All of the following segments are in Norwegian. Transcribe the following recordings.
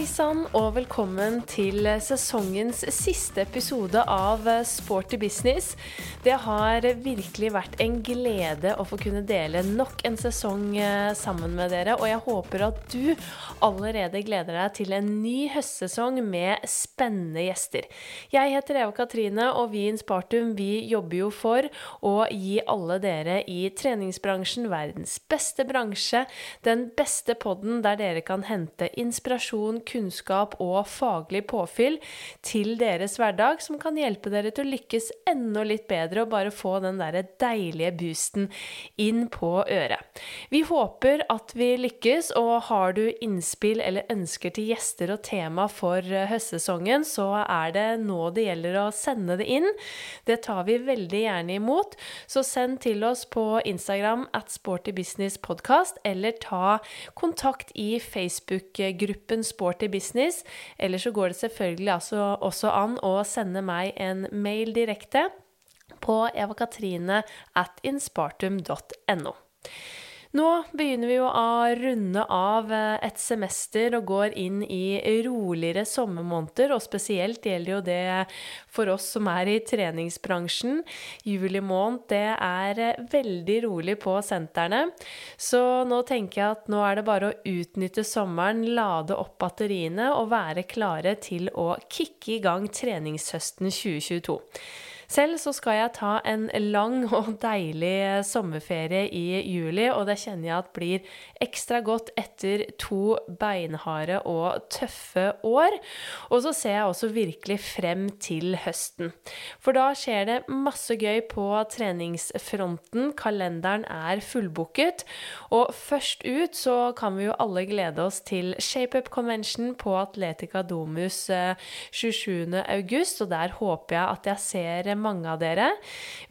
Hei sann, og velkommen til sesongens siste episode av Sporty business. Det har virkelig vært en glede å få kunne dele nok en sesong eh, sammen med dere, og jeg håper at du allerede gleder deg til en ny høstsesong med spennende gjester. Jeg heter Eva Katrine, og vi i Inspartum vi jobber jo for å gi alle dere i treningsbransjen verdens beste bransje, den beste podden der dere kan hente inspirasjon, kunnskap og faglig påfyll til deres hverdag, som kan hjelpe dere til å lykkes enda litt bedre og bare få den der deilige boosten inn på øret. Vi håper at vi lykkes, og har du innspill eller ønsker til gjester og tema for eh, høstsesongen, så er det nå det gjelder å sende det inn. Det tar vi veldig gjerne imot, så send til oss på Instagram at sportybusinesspodkast, eller ta kontakt i Facebook-gruppen Sporty Business. Eller så går det selvfølgelig altså også an å sende meg en mail direkte på evakatrine at inspartum.no. Nå begynner vi jo å runde av eh, et semester og går inn i roligere sommermåneder, og spesielt gjelder jo det for oss som er i treningsbransjen. Juli måned, det er eh, veldig rolig på sentrene. Så nå tenker jeg at nå er det bare å utnytte sommeren, lade opp batteriene og være klare til å kicke i gang treningshøsten 2022. Selv så skal jeg ta en lang og deilig sommerferie i juli, og det kjenner jeg at blir ekstra godt etter to beinharde og tøffe år. Og så ser jeg også virkelig frem til høsten. For da skjer det masse gøy på treningsfronten. Kalenderen er fullbooket. Og først ut så kan vi jo alle glede oss til ShapeUp Convention på Atletica Domus 27. Eh, august, og der håper jeg at jeg ser mange av dere.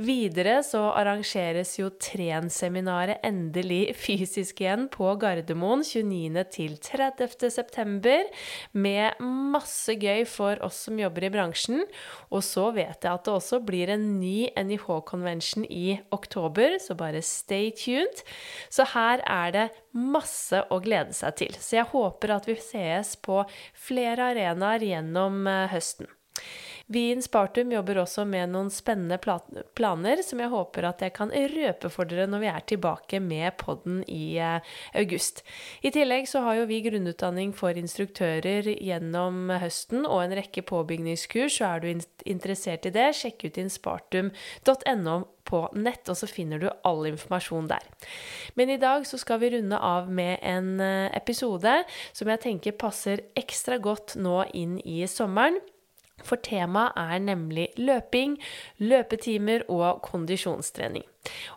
Videre så arrangeres jo Tren-seminaret endelig fysisk igjen på Gardermoen 29. til 30. september, med masse gøy for oss som jobber i bransjen. Og så vet jeg at det også blir en ny NIH-convention i oktober, så bare stay tuned. Så her er det masse å glede seg til. Så jeg håper at vi sees på flere arenaer gjennom eh, høsten. Vi i Inspartum jobber også med noen spennende planer som jeg håper at jeg kan røpe for dere når vi er tilbake med podden i eh, august. I tillegg så har jo vi grunnutdanning for instruktører gjennom høsten og en rekke påbygningskurs, så er du interessert i det, sjekk ut inspartum.no på nett, og så finner du all informasjon der. Men i dag så skal vi runde av med en eh, episode som jeg tenker passer ekstra godt nå inn i sommeren. For temaet er nemlig løping, løpetimer og kondisjonstrening.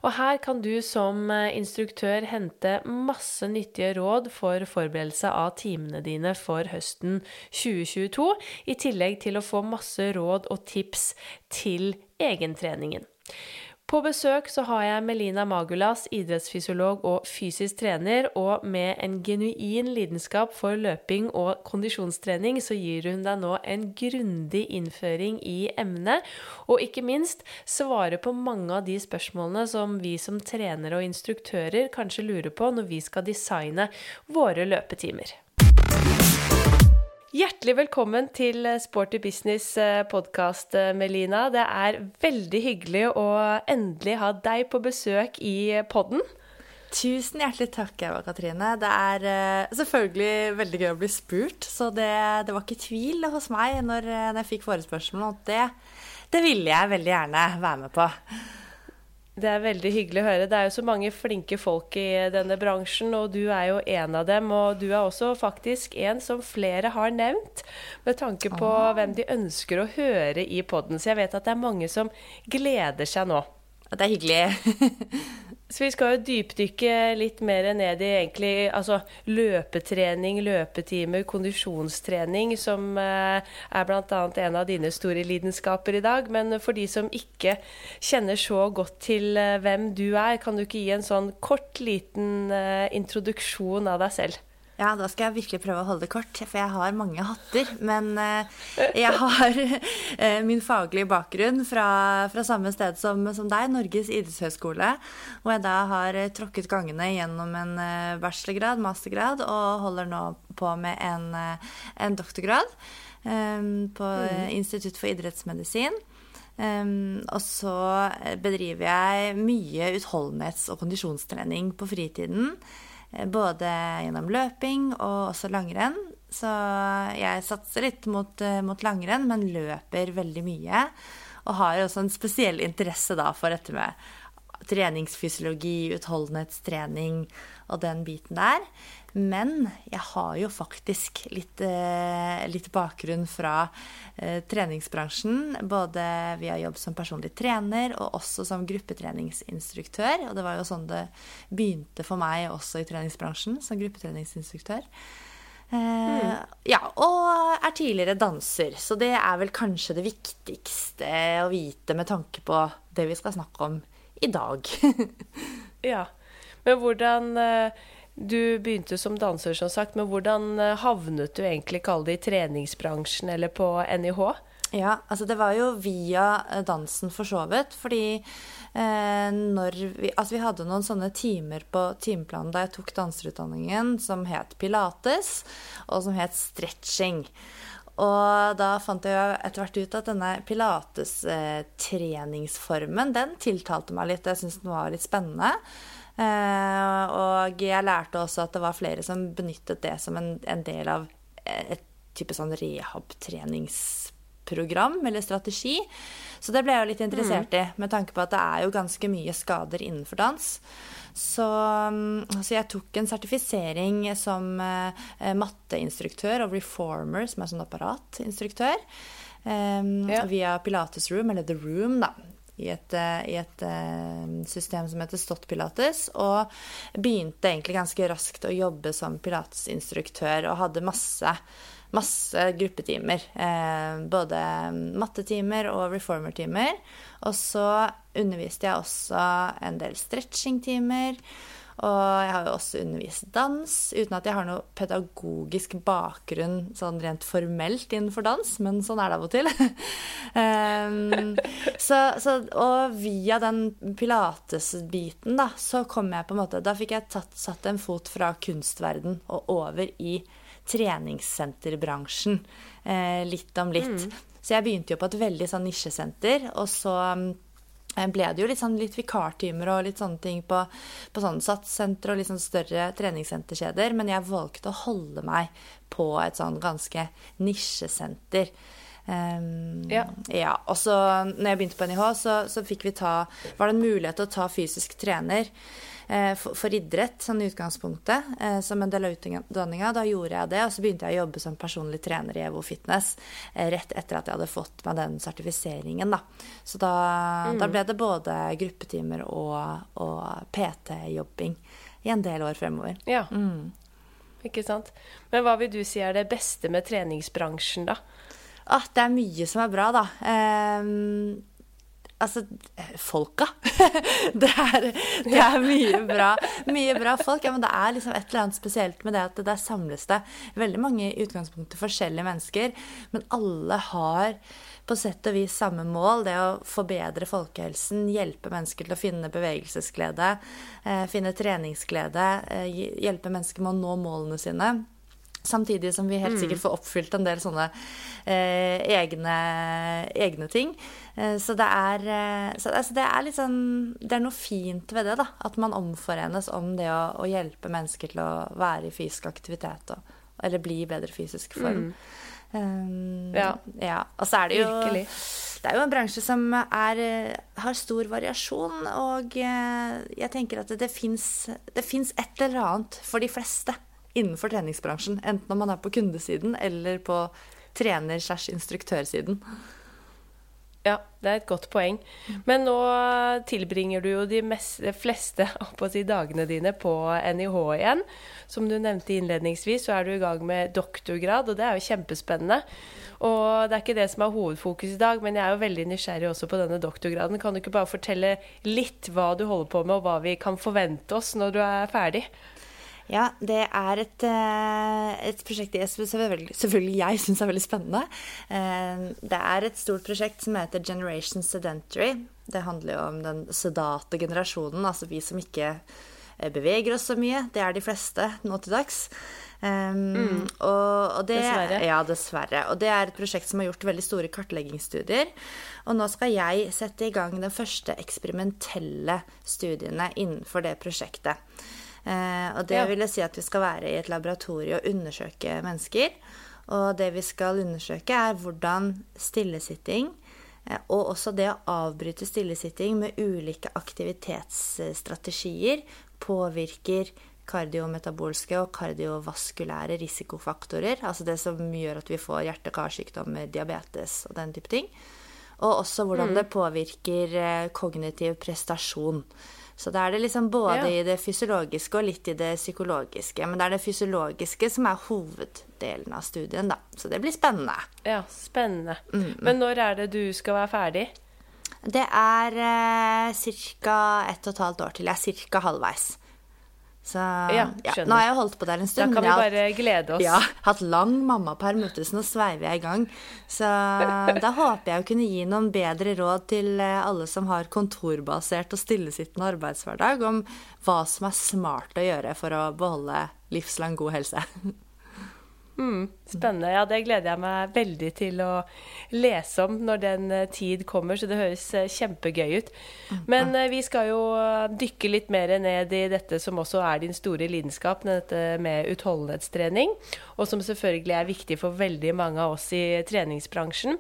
Og her kan du som eh, instruktør hente masse nyttige råd for forberedelse av timene dine for høsten 2022, i tillegg til å få masse råd og tips til egentreningen. På besøk så har jeg Melina Magulas, idrettsfysiolog og fysisk trener, og med en genuin lidenskap for løping og kondisjonstrening, så gir hun deg nå en grundig innføring i emnet, og ikke minst svare på mange av de spørsmålene som vi som trenere og instruktører kanskje lurer på når vi skal designe våre løpetimer. Hjertelig velkommen til Sporty Business eh, podkast, eh, Melina. Det er veldig hyggelig å endelig ha deg på besøk i podden. Tusen hjertelig takk, Eva Katrine. Det er selvfølgelig veldig gøy å bli spurt, så det, det, var ikke tvil hos meg når, jeg fikk forespørselen, og det, det ville jeg veldig gjerne være med på. Det er veldig hyggelig å høre. Det er jo så mange flinke folk i denne bransjen, og du er jo en av dem. Og du er også faktisk en som flere har nevnt, med tanke på ah. hvem de ønsker å høre i poden. Så jeg vet at det er mange som gleder seg nå. Det er hyggelig. Så vi skal jo dypdykke litt mer ned i egentlig altså løpetrening, løpetimer, kondisjonstrening, som eh, er bl.a. en av dine store lidenskaper i dag. Men for de som ikke kjenner så godt til eh, hvem du er, kan du ikke gi en sånn kort, liten eh, introduksjon av deg selv? Ja, da skal jeg virkelig prøve å holde det kort, for jeg har mange hatter. Men eh, jeg har eh, min faglige bakgrunn fra, fra samme sted som, som, deg, Norges idrettshøgskole. Hvor jeg da har eh, tråkket gangene gjennom en bachelorgrad, mastergrad, og holder nå på med en, en doktorgrad på mm. Institutt for idrettsmedisin. Um, og så bedriver jeg mye utholdenhets- og kondisjonstrening på fritiden. Eh, både gjennom løping og også langrenn. Så jeg satser litt mot, eh, mot, langrenn, men løper veldig mye. Og har også en spesiell interesse da for dette med treningsfysiologi, utholdenhetstrening og den biten der. Men jeg har jo faktisk litt, eh, litt bakgrunn fra eh, treningsbransjen. Både via jobb som personlig trener og også som gruppetreningsinstruktør. Og det var jo sånn det begynte for meg også i treningsbransjen, som gruppetreningsinstruktør. Eh, mm. Ja, og er tidligere danser. Så det er vel kanskje det viktigste å vite med tanke på det vi skal snakke om i dag. ja. Men hvordan du begynte som danser, som sagt, men hvordan eh, havnet du egentlig, det, i treningsbransjen eller på NIH? Ja, altså det var jo via eh, dansen for så vidt. Fordi eh, når vi Altså vi hadde noen sånne timer på timeplanen da jeg tok danserutdanningen som het pilates, og som het stretching. Og da fant jeg etter hvert ut at denne pilates-treningsformen, eh, den tiltalte meg litt. Jeg syntes den var litt spennende. Eh, og jeg lærte også at det var flere som benyttet det som en, en del av et type sånn rehab-treningsprogram eller strategi. Så det ble jeg jo litt interessert i, med tanke på at det er jo ganske mye skader innenfor dans. Så, så jeg tok en sertifisering som uh, matteinstruktør og reformer, som er sånn apparatinstruktør. Um, ja. Via Pilates Room, eller The Room, da i et, eh, i et eh, system som heter Stott Pilates, og begynte egentlig ganske raskt å jobbe som pilatesinstruktør og hadde masse, masse gruppetimer. Eh, både mattetimer og reformertimer. Og så underviste jeg også en del stretchingtimer. Og jeg har jo også undervist dans, uten at jeg har noe pedagogisk bakgrunn sånn rent formelt innenfor dans, men sånn er det av og til. um, så, så, og via den pilates-biten, da, så kom jeg på en måte Da fikk jeg tatt, satt en fot fra kunstverden og over i treningssenterbransjen. Eh, litt om litt. Mm. Så jeg begynte jo på et veldig sånn nisjesenter, og så ble det jo litt, sånn, litt vikartimer og litt sånne ting på, på sånn satssenter og litt sånn større treningssenterkjeder. Men jeg valgte å holde meg på et sånn ganske nisjesenter. Um, ja. ja. Og så når jeg begynte på NIH, så, så fikk vi ta Var det en mulighet til å ta fysisk trener. Eh, for, for, idrett, sånn i utgangspunktet, eh, som en del av utdanninga. Da gjorde jeg det, og så begynte jeg å jobbe som personlig trener i Evo Fitness eh, rett etter at jeg hadde fått meg den sertifiseringen. Da. Så da, mm. da ble det både gruppetimer og, og PT-jobbing i en del år fremover. Ja. Mm. Ikke sant. Men hva vil du si er det beste med treningsbransjen, da? Ah, det er mye som er bra, da. Um, Altså, folka. det, er, det er, mye bra, mye bra folk. Ja, men det er liksom et eller annet spesielt med det at der samles det veldig mange i utgangspunktet forskjellige mennesker, men alle har på sett og vis samme mål, det å forbedre folkehelsen, hjelpe mennesker til å finne bevegelsesglede, eh, finne treningsglede, eh, hjelpe mennesker med å nå målene sine. Samtidig som vi helt mm. sikkert får oppfylt en del sånne eh, egne, egne, ting. Eh, så, det er, eh, så altså det er litt sånn Det er noe fint ved det, da. At man omforenes om det å, å hjelpe mennesker til å være i fysisk aktivitet. Og, eller bli i bedre fysisk form. Mm. Um, ja. ja. Og så er det jo Virkelig. Det er jo en bransje som er, har stor variasjon, og jeg tenker at det, det fins et eller annet for de fleste innenfor treningsbransjen. Enten om man er på kundesiden eller på trener-instruktørsiden. Ja, det er et godt poeng. Men nå tilbringer du jo de, mest, fleste si, dagene dine på NIH igjen. Som du nevnte innledningsvis, så er du i gang med doktorgrad, og det er jo kjempespennende. Og det er ikke det som er hovedfokus i dag, men jeg er jo veldig nysgjerrig også på denne doktorgraden. Kan du ikke bare fortelle litt hva du holder på med, og hva vi kan forvente oss når du er ferdig? Ja, det er et, eh, et prosjekt jeg selvfølgelig, selvfølgelig jeg syns er veldig spennende. Eh, det er et stort prosjekt som heter Generation Sedentary. Det handler jo om den sedate generasjonen, altså vi som ikke eh, beveger oss så mye. Det er de fleste nå til dags. Um, mm. og, og det, dessverre. Ja, dessverre. Og det er et prosjekt som har gjort veldig store kartleggingsstudier. Og nå skal jeg sette i gang den første eksperimentelle studiene innenfor det prosjektet. Uh, og det ja. vil si at vi skal være i et laboratorium og undersøke mennesker. Og det vi skal undersøke, er hvordan stillesitting eh, og også det å avbryte stillesitting med ulike aktivitetsstrategier påvirker kardiometabolske og kardiovaskulære risikofaktorer. Altså det som gjør at vi får hjerte-karsykdommer, diabetes og den type ting. Og også hvordan mm. det påvirker eh, kognitiv prestasjon. Så da er det liksom både ja. i det fysiologiske og litt i det psykologiske. Men det er det fysiologiske som er hoveddelen av studien, da. Så det blir spennende. Ja, spennende. Mm. Men når er det du skal være ferdig? Det er eh, ca. ett og et halvt år til. Jeg er ca. halvveis. Så ja, ja, Nå har jeg holdt på der en stund. Da kan vi bare glede oss. Ja, hatt lang mammaperm, så nå sveiver jeg i gang. Så da håper jeg å kunne gi noen bedre råd til eh, alle som har kontorbasert og stillesittende arbeidshverdag, om hva som er smart å gjøre for å beholde livslang god helse. Mm, spennende. Ja, det gleder jeg meg veldig til å lese om når den eh, tid kommer, så det høres eh, kjempegøy ut. Men eh, vi skal jo dykke litt mer ned i dette som også er din store lidenskap, dette med utholdenhetstrening, og som selvfølgelig er viktig for veldig mange av oss i treningsbransjen.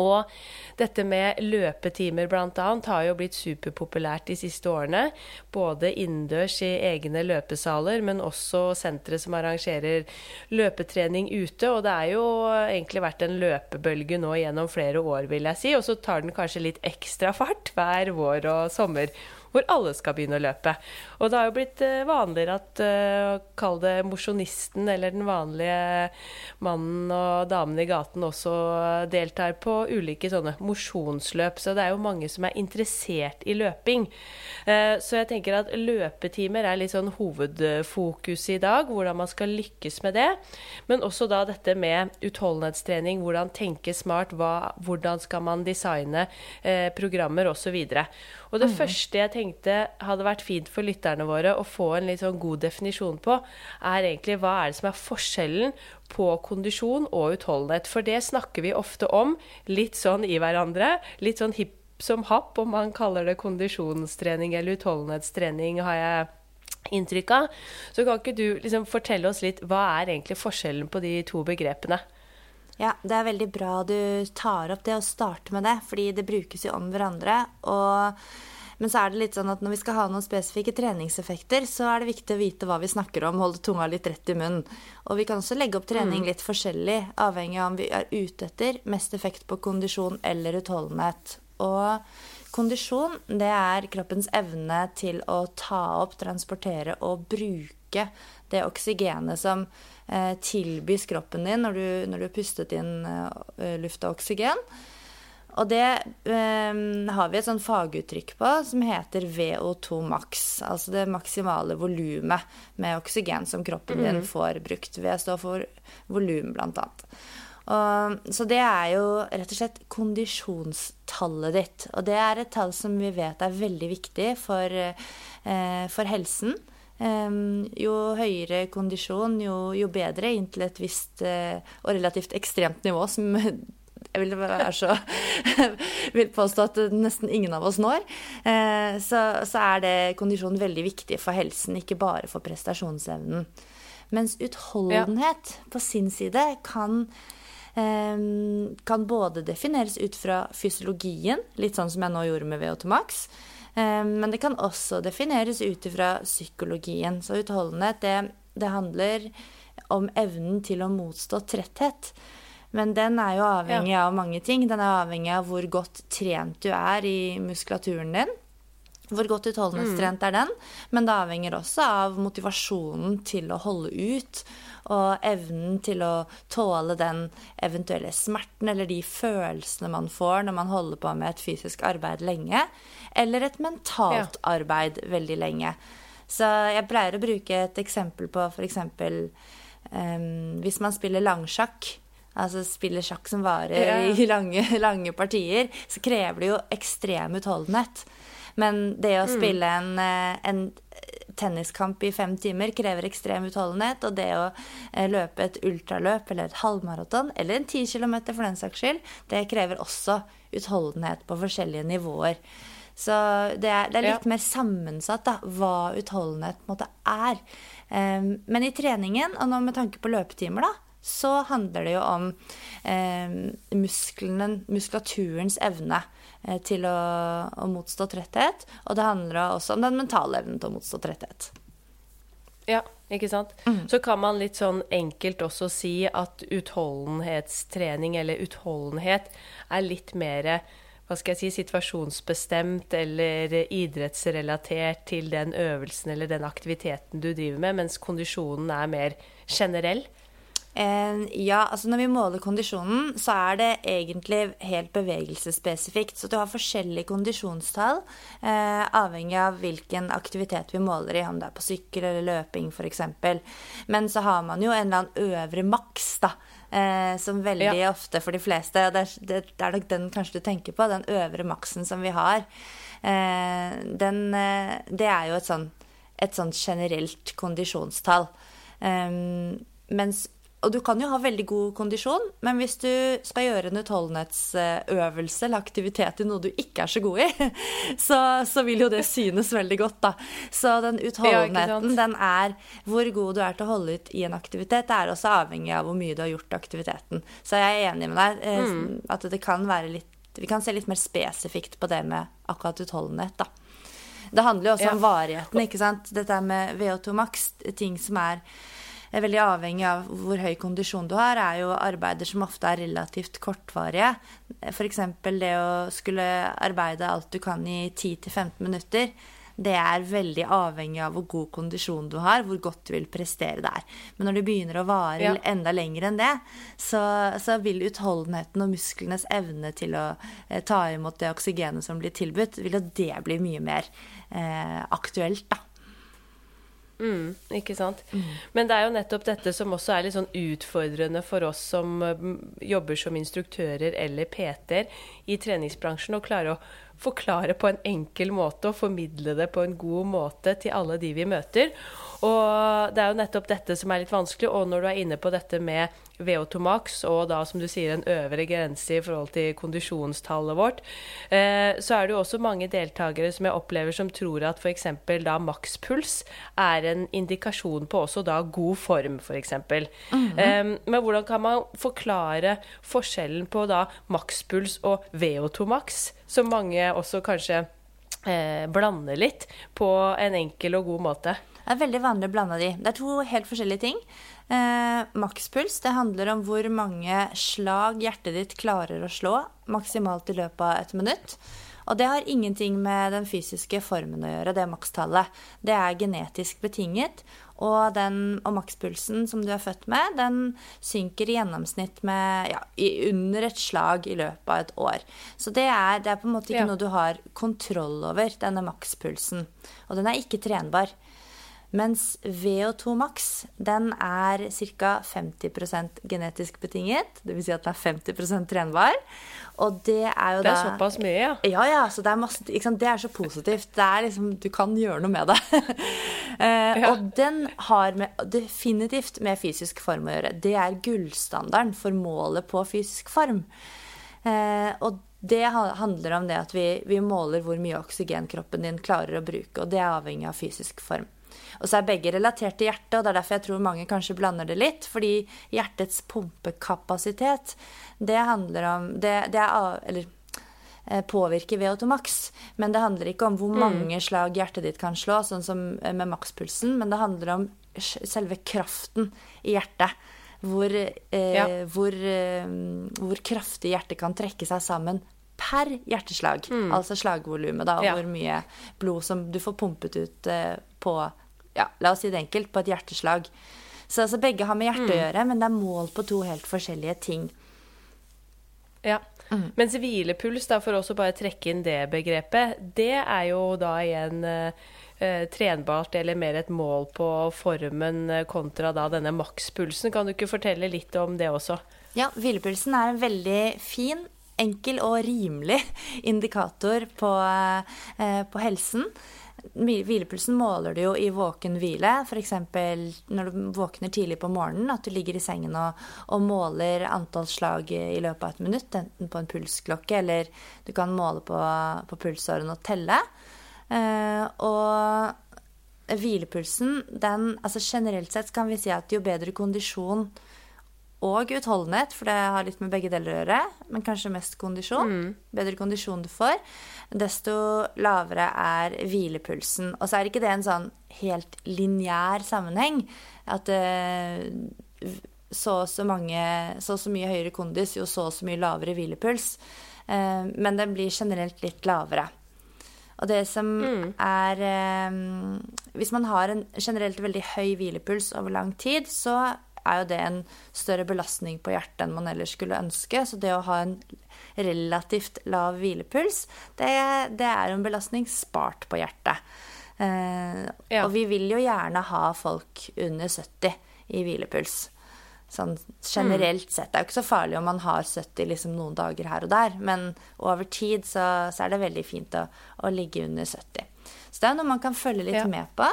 Og dette med løpetimer bl.a. har jo blitt superpopulært de siste årene. Både innendørs i egne løpesaler, men også sentre som arrangerer løpetrening ute. Og det er jo egentlig vært en løpebølge nå gjennom flere år, vil jeg si. Og så tar den kanskje litt ekstra fart hver vår og sommer hvor alle skal begynne å løpe. Og det har jo blitt eh, vanligere at å kalle det mosjonisten eller den vanlige mannen og damen i gaten også deltar på ulike sånne mosjonsløp. Så det er jo mange som er interessert i løping. Uh, så jeg tenker at løpetimer er litt sånn hovedfokus i dag, hvordan man skal lykkes med det. Men også da dette med utholdenhetstrening, hvordan tenke smart, hva, hvordan skal man designe programmer osv. Og det mm. første jeg tenkte hadde vært fint for lytterne våre å få en litt sånn god definisjon på, er egentlig hva er det som er forskjellen på kondisjon og utholdenhet. For det snakker vi ofte om litt sånn i hverandre. Litt sånn hipp som happ, om man kaller det kondisjonstrening eller utholdenhetstrening, har jeg inntrykk av. Så kan ikke du liksom fortelle oss litt hva er egentlig forskjellen på de to begrepene? Ja, det er veldig bra du tar opp det og starter med det, fordi det brukes jo om hverandre. Og, men så er det litt sånn at når vi skal ha noen spesifikke treningseffekter, så er det viktig å vite hva vi snakker om, holde tunga litt rett i munnen. Og vi kan også legge opp trening mm. litt forskjellig, avhengig av om vi er ute etter mest effekt på kondisjon eller utholdenhet. Og kondisjon, det er kroppens evne til å ta opp, transportere og bruke det oksygenet som eh, tilbys kroppen din når du, når du pustet inn eh, luft og oksygen. Og det eh, har vi et sånn faguttrykk på som heter VO2 max. Altså det maksimale volumet med oksygen som kroppen mm. din får brukt. V står for volum, blant annet. Og, så det er jo rett og slett kondisjonstallet ditt. Og det er et tall som vi vet er veldig viktig for, eh, for helsen. Jo høyere kondisjon, jo, jo, bedre inntil et visst uh, og relativt ekstremt nivå, som jeg vil, så, vil påstå at nesten ingen av oss når, uh, så, så, er det kondisjon veldig viktig for helsen, ikke bare for prestasjonsevnen. Mens utholdenhet ja. på sin side kan kan både defineres ut fra fysiologien, litt sånn som jeg nå gjorde med VO2 Max, men det kan også defineres ut ifra psykologien. Så utholdenhet, det, det, handler om evnen til å motstå tretthet. Men den er jo avhengig ja. av mange ting. Den er avhengig av hvor godt trent du er i muskulaturen din. Hvor godt utholdenhetstrent mm. er den? Men det avhenger også av motivasjonen til å holde ut. Og evnen til å tåle den eventuelle smerten eller de følelsene man får når man holder på med et fysisk arbeid lenge eller et mentalt ja. arbeid veldig lenge. Så jeg pleier å bruke et eksempel på f.eks. Um, hvis man spiller langsjakk, altså spiller sjakk som varer ja. i lange, lange, partier, så krever det jo ekstrem utholdenhet. Men det å mm. spille en, eh, en, tenniskamp i fem timer krever ekstrem utholdenhet. Og det å eh, løpe et ultraløp eller et halvmaraton, eller en ti kilometer for den saks skyld, det krever også utholdenhet på forskjellige nivåer. Så det er, det er litt ja. mer sammensatt da, hva utholdenhet på en måte er. Um, men i treningen, og nå med tanke på løpetimer, da, så handler det jo om um, musklene, muskulaturens evne til å, å, motstå tretthet. Og det handler også om den mentale evnen til å motstå tretthet. Ja, ikke sant. Mm. Så kan man litt sånn enkelt også si at utholdenhetstrening eller utholdenhet er litt mer hva skal jeg si, situasjonsbestemt eller idrettsrelatert til den øvelsen eller den aktiviteten du driver med, mens kondisjonen er mer generell? Eh, ja, altså når vi måler kondisjonen, så er det egentlig helt bevegelsesspesifikt. Så du har forskjellige kondisjonstall eh, avhengig av hvilken aktivitet vi måler i, om det er på sykkel eller løping f.eks. Men så har man jo en eller annen øvre maks, da. Eh, som veldig ja. ofte for de fleste, og det er, det, det er, nok den kanskje du tenker på, den øvre maksen som vi har, eh, den, eh, det er jo et sånn, et sånn generelt kondisjonstall. Eh, mens og du kan jo ha veldig god kondisjon, men hvis du skal gjøre en utholdenhetsøvelse eller aktivitet i noe du ikke er så god i, så, så vil jo det synes veldig godt, da. Så den utholdenheten, den er Hvor god du er til å holde ut i en aktivitet, det er også avhengig av hvor mye du har gjort aktiviteten. Så jeg er enig med deg eh, mm. at det kan være litt Vi kan se litt mer spesifikt på det med akkurat utholdenhet, da. Det handler jo også ja. om varigheten, ikke sant. Dette med VO2 max, ting som er er veldig avhengig av hvor høy kondisjon du har, er jo arbeider som ofte er relativt kortvarige. F.eks. det å skulle arbeide alt du kan i 10-15 minutter. Det er veldig avhengig av hvor god kondisjon du har, hvor godt du vil prestere der. Men når det begynner å vare ja. enda lenger enn det, så, så, vil utholdenheten og musklenes evne til å eh, ta imot det oksygenet som blir tilbudt, vil jo det bli mye mer eh, aktuelt, da. Mm, ikke sant. Mm. Men det er jo nettopp dette som også er litt sånn utfordrende for oss som mm, jobber som instruktører eller PT-er i treningsbransjen, å klare å forklare på en enkel måte og formidle det på en god måte til alle de vi møter. Og det er jo nettopp dette som er litt vanskelig. Og når du er inne på dette med VO2 max, og da som du sier en øvre grense i forhold til kondisjonstallet vårt, eh, så er det jo også mange deltakere som jeg opplever som tror at f.eks. da makspuls er en indikasjon på også da god form, f.eks. Mm -hmm. eh, men hvordan kan man forklare forskjellen på da makspuls og VO2 max, som mange også kanskje eh, blander litt på en enkel og god måte? Det er veldig vanlig å blande de. Det er to helt forskjellige ting. Eh, makspuls det handler om hvor mange slag hjertet ditt klarer å slå maksimalt i løpet av et minutt. Og det har ingenting med den fysiske formen å gjøre, det makstallet. Det er genetisk betinget, og, den, og makspulsen som du er født med, den synker i gjennomsnitt med ja, under et slag i løpet av et år. Så det er, det er på en måte ikke ja. noe du har kontroll over, denne makspulsen. Og den er ikke trenbar. Mens VO2 max den er ca. 50% genetisk betinget. Dvs. Si at den er 50% trenbar. Og det er jo det er da såpass mye, ja? Ja, ja. Så det er, masse, det er så positivt. Det er liksom, du kan gjøre noe med det. eh, ja. Og den har med, definitivt med fysisk form å gjøre. Det er gullstandarden for målet på fysisk form. Eh, og det handler om det at vi, vi måler hvor mye oksygen kroppen din klarer å bruke, og det er avhengig av fysisk form. Og så er begge relatert til hjertet, og det er derfor jeg tror mange kanskje blander det litt. Fordi hjertets pumpekapasitet, det handler om det, det er Eller eh, påvirker VO2 max. Men det handler ikke om hvor mm. mange slag hjertet ditt kan slå, sånn som eh, med makspulsen, men det handler om selve kraften i hjertet. Hvor, eh, ja. hvor, eh, hvor, kraftig hjertet kan trekke seg sammen per hjerteslag. Mm. Altså slagvolumet, da, og ja. hvor mye blod som du får pumpet ut eh, på ja, la oss si det enkelt, på et hjerteslag. Så altså, begge har med hjerte mm. å gjøre, men det er mål på to helt forskjellige ting. Ja. Mm. Mens hvilepuls, da, for også bare trekke inn det begrepet, det er jo da igjen eh, eh trenbart eller mer et mål på formen eh, kontra da denne makspulsen. Kan du ikke fortelle litt om det også? Ja, hvilepulsen er en veldig fin, enkel og rimelig indikator på, eh, på helsen. Hvilepulsen måler du jo i våken hvile, f.eks. når du våkner tidlig på morgenen, at du ligger i sengen og, og, måler antall slag i løpet av et minutt, enten på en pulsklokke eller du kan måle på, på pulsåren og telle. Eh, og hvilepulsen, den Altså generelt sett kan vi si at jo bedre kondisjon og utholdenhet, for det har litt med begge deler å gjøre, men kanskje mest kondisjon. Mm. Bedre kondisjon du får, desto lavere er hvilepulsen. Og så er ikke det en sånn helt lineær sammenheng. At uh, så og så mange Så og så mye høyere kondis, jo så og så mye lavere hvilepuls. Uh, men den blir generelt litt lavere. Og det som mm. er um, Hvis man har en generelt veldig høy hvilepuls over lang tid, så er jo det en større belastning på hjertet enn man ellers skulle ønske. Så det å ha en relativt lav hvilepuls, det, det er en belastning spart på hjertet. Eh, ja. Og vi vil jo gjerne ha folk under 70 i hvilepuls. Sånn generelt sett. Det er jo ikke så farlig om man har 70 liksom noen dager her og der, men over tid så, så er det veldig fint å, å, ligge under 70. Så det er noe man kan følge litt ja. med på.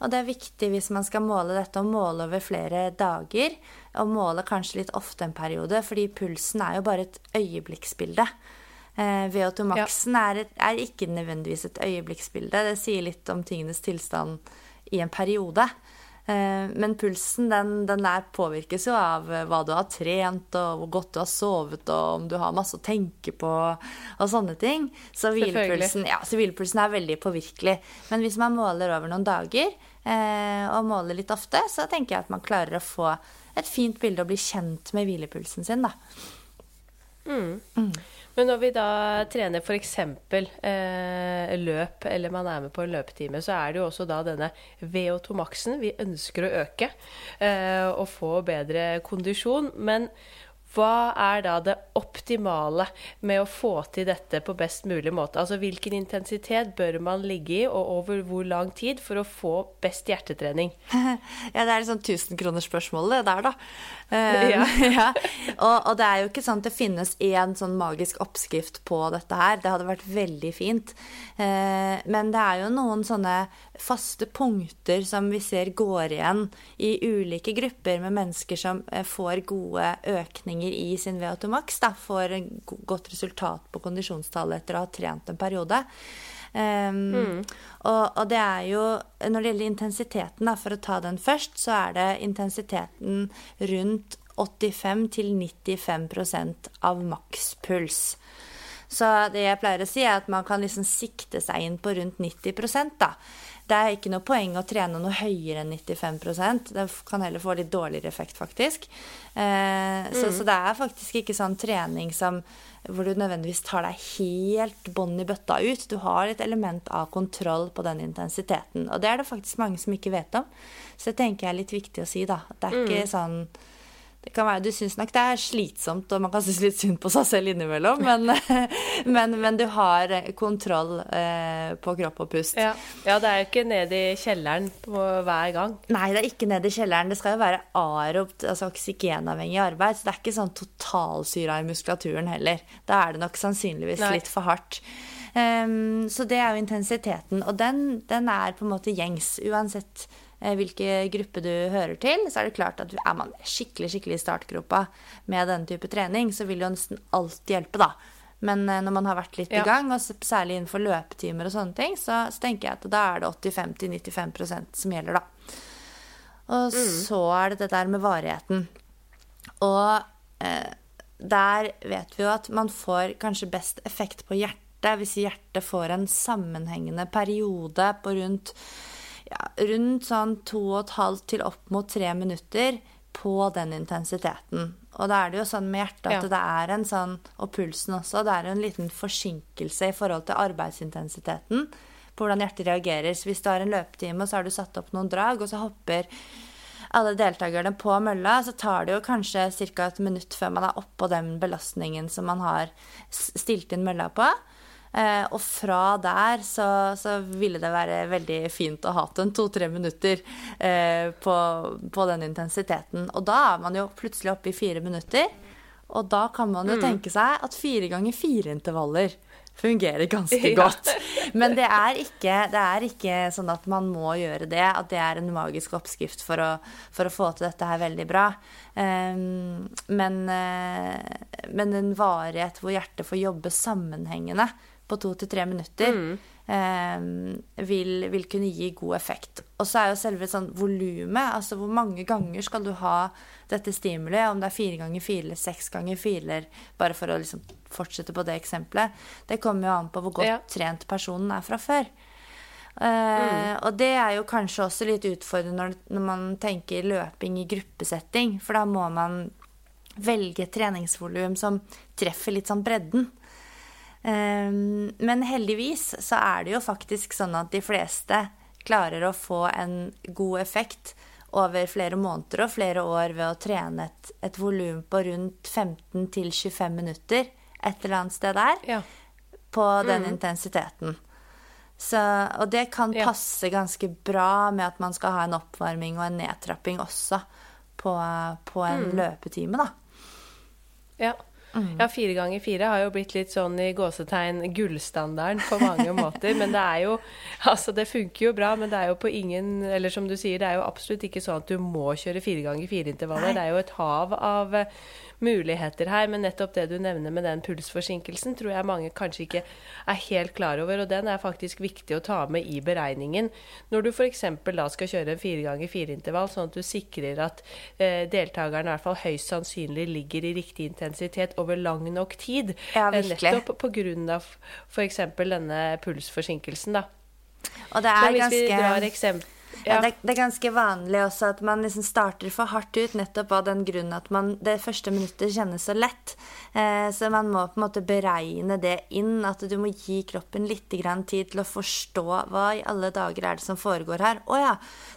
Og det er viktig hvis man skal måle dette, å måle over flere dager. Og måle kanskje litt ofte en periode, fordi pulsen er jo bare et øyeblikksbilde. Eh, VO2-maksen ja. er, er, ikke nødvendigvis et øyeblikksbilde. Det sier litt om tingenes tilstand i en periode. Eh, men pulsen den, den påvirkes jo av eh, hva du har trent, og hvor godt du har sovet, og om du har masse å tenke på, og sånne ting. Så hvilepulsen, ja, så hvilepulsen er veldig påvirkelig. Men hvis man måler over noen dager, og måler litt ofte, så tenker jeg at man klarer å få et fint bilde og bli kjent med hvilepulsen sin, da. Mm. Mm. Men når vi da trener f.eks. Eh, løp, eller man er med på en løpetime, så er det jo også da denne VO2 maksen vi ønsker å øke. Eh, og få bedre kondisjon. Men hva er da det optimale med å få til dette på best mulig måte? Altså hvilken intensitet bør man ligge i, og over hvor lang tid, for å få best hjertetrening? Ja, det er et tusenkronersspørsmål, det der, da. Uh, ja. ja. Og, og, det er jo ikke sånn at det finnes én sånn magisk oppskrift på dette her. Det hadde vært veldig fint. Uh, men det er jo noen sånne faste punkter som vi ser går igjen i ulike grupper med mennesker som uh, får gode økninger i sin VO2 max da, får godt resultat på kondisjonstallet etter å ha trent en periode. Um, mm. og, og, det er jo Når det gjelder intensiteten, da, for å ta den først, så er det intensiteten rundt 85-95% av makspuls. Så det jeg pleier å si, er at man kan liksom sikte seg inn på rundt 90% da. Det er ikke noe poeng å trene noe høyere enn 95% Det kan heller få litt dårligere effekt, faktisk. Eh, mm. så, så, det er faktisk ikke sånn trening som, hvor du nødvendigvis tar deg helt bånn i bøtta ut. Du har et element av kontroll på den intensiteten. Og det er det faktisk mange som ikke vet om. Så det tenker jeg er litt viktig å si, da. Det er ikke mm. sånn det kan være, Du syns nok det er slitsomt, og man kan synes litt synd på seg selv innimellom, men, men, men du har kontroll eh, på kropp og pust. Ja. ja. det er jo ikke ned i kjelleren på hver gang. Nei, det er ikke ned i kjelleren. Det skal jo være aerobt, altså oksygenavhengig arbeid. Så det er ikke sånn totalsyra i muskulaturen heller. Da er det nok sannsynligvis Nei. litt for hardt. Um, så det er jo intensiteten, og den, den er på en måte gjengs uansett Eh, hvilken gruppe du hører til, så er det klart at er man skikkelig skikkelig i startgropa med denne type trening, så vil jo nesten alt hjelpe, da. Men eh, når man har vært litt ja. i gang, og særlig innenfor løpetimer og sånne ting, så, så tenker jeg at da er det 85-95% som gjelder, da. Og mm. så er det det der med varigheten. Og eh, der vet vi jo at man får kanskje best effekt på hjertet hvis hjertet får en sammenhengende periode på rundt ja, rundt sånn to og et halvt til opp mot tre minutter på den intensiteten. Og da er det jo sånn med hjertet at ja. det er en sånn, og pulsen også, det er en liten forsinkelse i forhold til arbeidsintensiteten på hvordan hjertet reagerer. Så hvis du har en løpetime, og så har du satt opp noen drag, og så hopper alle deltakerne på mølla, så tar det jo kanskje ca. et minutt før man er oppå den belastningen som man har stilt inn mølla på. Eh, og fra der så, så, ville det være veldig fint å ha en to-tre minutter eh, på, på, den intensiteten. Og da er man jo plutselig oppe i fire minutter. Og da kan man jo mm. tenke seg at fire ganger fire intervaller fungerer ganske godt. Men det er, ikke, det er, ikke, sånn at man må gjøre det, at det er en magisk oppskrift for å, for å få til dette her veldig bra. Um, men, uh, men en varighet hvor hjertet får jobbe sammenhengende på to til tre minutter, mm. eh, vil, vil, kunne gi god effekt. Og så er jo selve sånn volumet, altså hvor mange ganger skal du ha dette stimuliet, om det er fire ganger fire eller seks ganger fire, bare for å liksom fortsette på det eksempelet, det kommer jo an på hvor godt ja. trent personen er fra før. Uh, mm. Og det er jo kanskje også litt utfordrende når, når, man tenker løping i gruppesetting, for da må man velge et treningsvolum som treffer litt sånn bredden. Ehm, men heldigvis så er det jo faktisk sånn at de fleste klarer å få en god effekt over flere måneder og flere år ved å trene et, et volum på rundt 15-25 minutter et eller annet sted der ja. på den mm. intensiteten. Så, og det kan passe ja. ganske bra med at man skal ha en oppvarming og en nedtrapping også på, på en mm. løpetime, da. Ja. Mm. Ja, fire ganger fire har jo blitt litt sånn i gåsetegn gullstandarden på mange måter. Men det er jo Altså, det funker jo bra, men det er jo på ingen Eller som du sier, det er jo absolutt ikke sånn at du må kjøre fire ganger fire-intervaller. Det er jo et hav av muligheter her. Men nettopp det du nevner med den pulsforsinkelsen, tror jeg mange kanskje ikke er helt klar over. Og den er faktisk viktig å ta med i beregningen når du f.eks. da skal kjøre en fire ganger fire-intervall, sånn at du sikrer at eh, deltakeren i hvert fall høyst sannsynlig ligger i riktig intensitet over lang nok tid. Ja, eh, virkelig. Nettopp pga. f.eks. denne pulsforsinkelsen, da. Og det er Men hvis ganske... vi drar eksempel ja. Det, det, er ganske vanlig også at man liksom starter for hardt ut, nettopp av den grunn at man, det første minuttet kjennes så lett. Eh, så man må på en måte beregne det inn, at du må gi kroppen litt tid til å forstå hva i alle dager er det som foregår her. Å ja,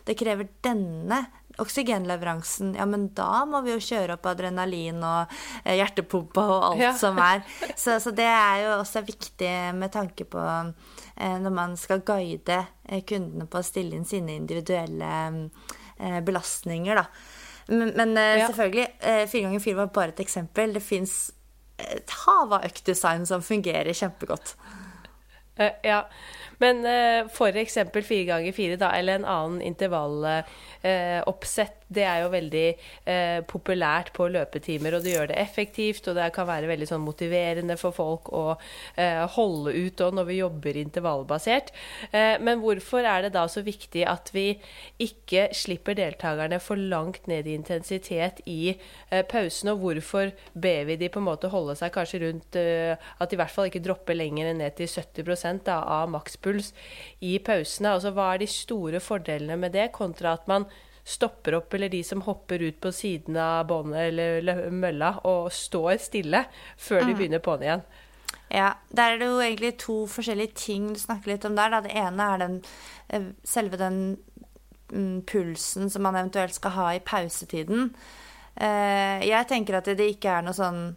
det krever denne oksygenleveransen, ja, men da må vi jo kjøre opp adrenalin og eh, hjertepumpa og alt ja. som er. Så, så, det er jo også viktig med tanke på når man skal guide eh, kundene på å stille inn sine individuelle eh, belastninger, da. Men, men ja. selvfølgelig, fire ganger fire var bare et eksempel. Det fins et hav av øktdesign som fungerer kjempegodt. Ja, men for eksempel fire ganger fire, da, eller en annen intervalloppsett det er jo veldig eh, populært på løpetimer, og det gjør det effektivt. Og det kan være veldig sånn motiverende for folk å eh, holde ut når vi jobber intervallbasert. Eh, men hvorfor er det da så viktig at vi ikke slipper deltakerne for langt ned i intensitet i eh, pausen, og hvorfor ber vi de på en måte holde seg kanskje rundt eh, at de i hvert fall ikke dropper lenger ned til 70% da, av makspuls i pausene? Altså hva er de store fordelene med det, kontra at man stopper opp, eller de som hopper ut på siden av båndet eller mølla og står stille før de mm. begynner på'n igjen. Ja, Der er det jo egentlig to forskjellige ting du snakker litt om der. Da. Det ene er den, eh, selve den mm, pulsen som man eventuelt skal ha i pausetiden. Eh, jeg tenker at det ikke er noe sånn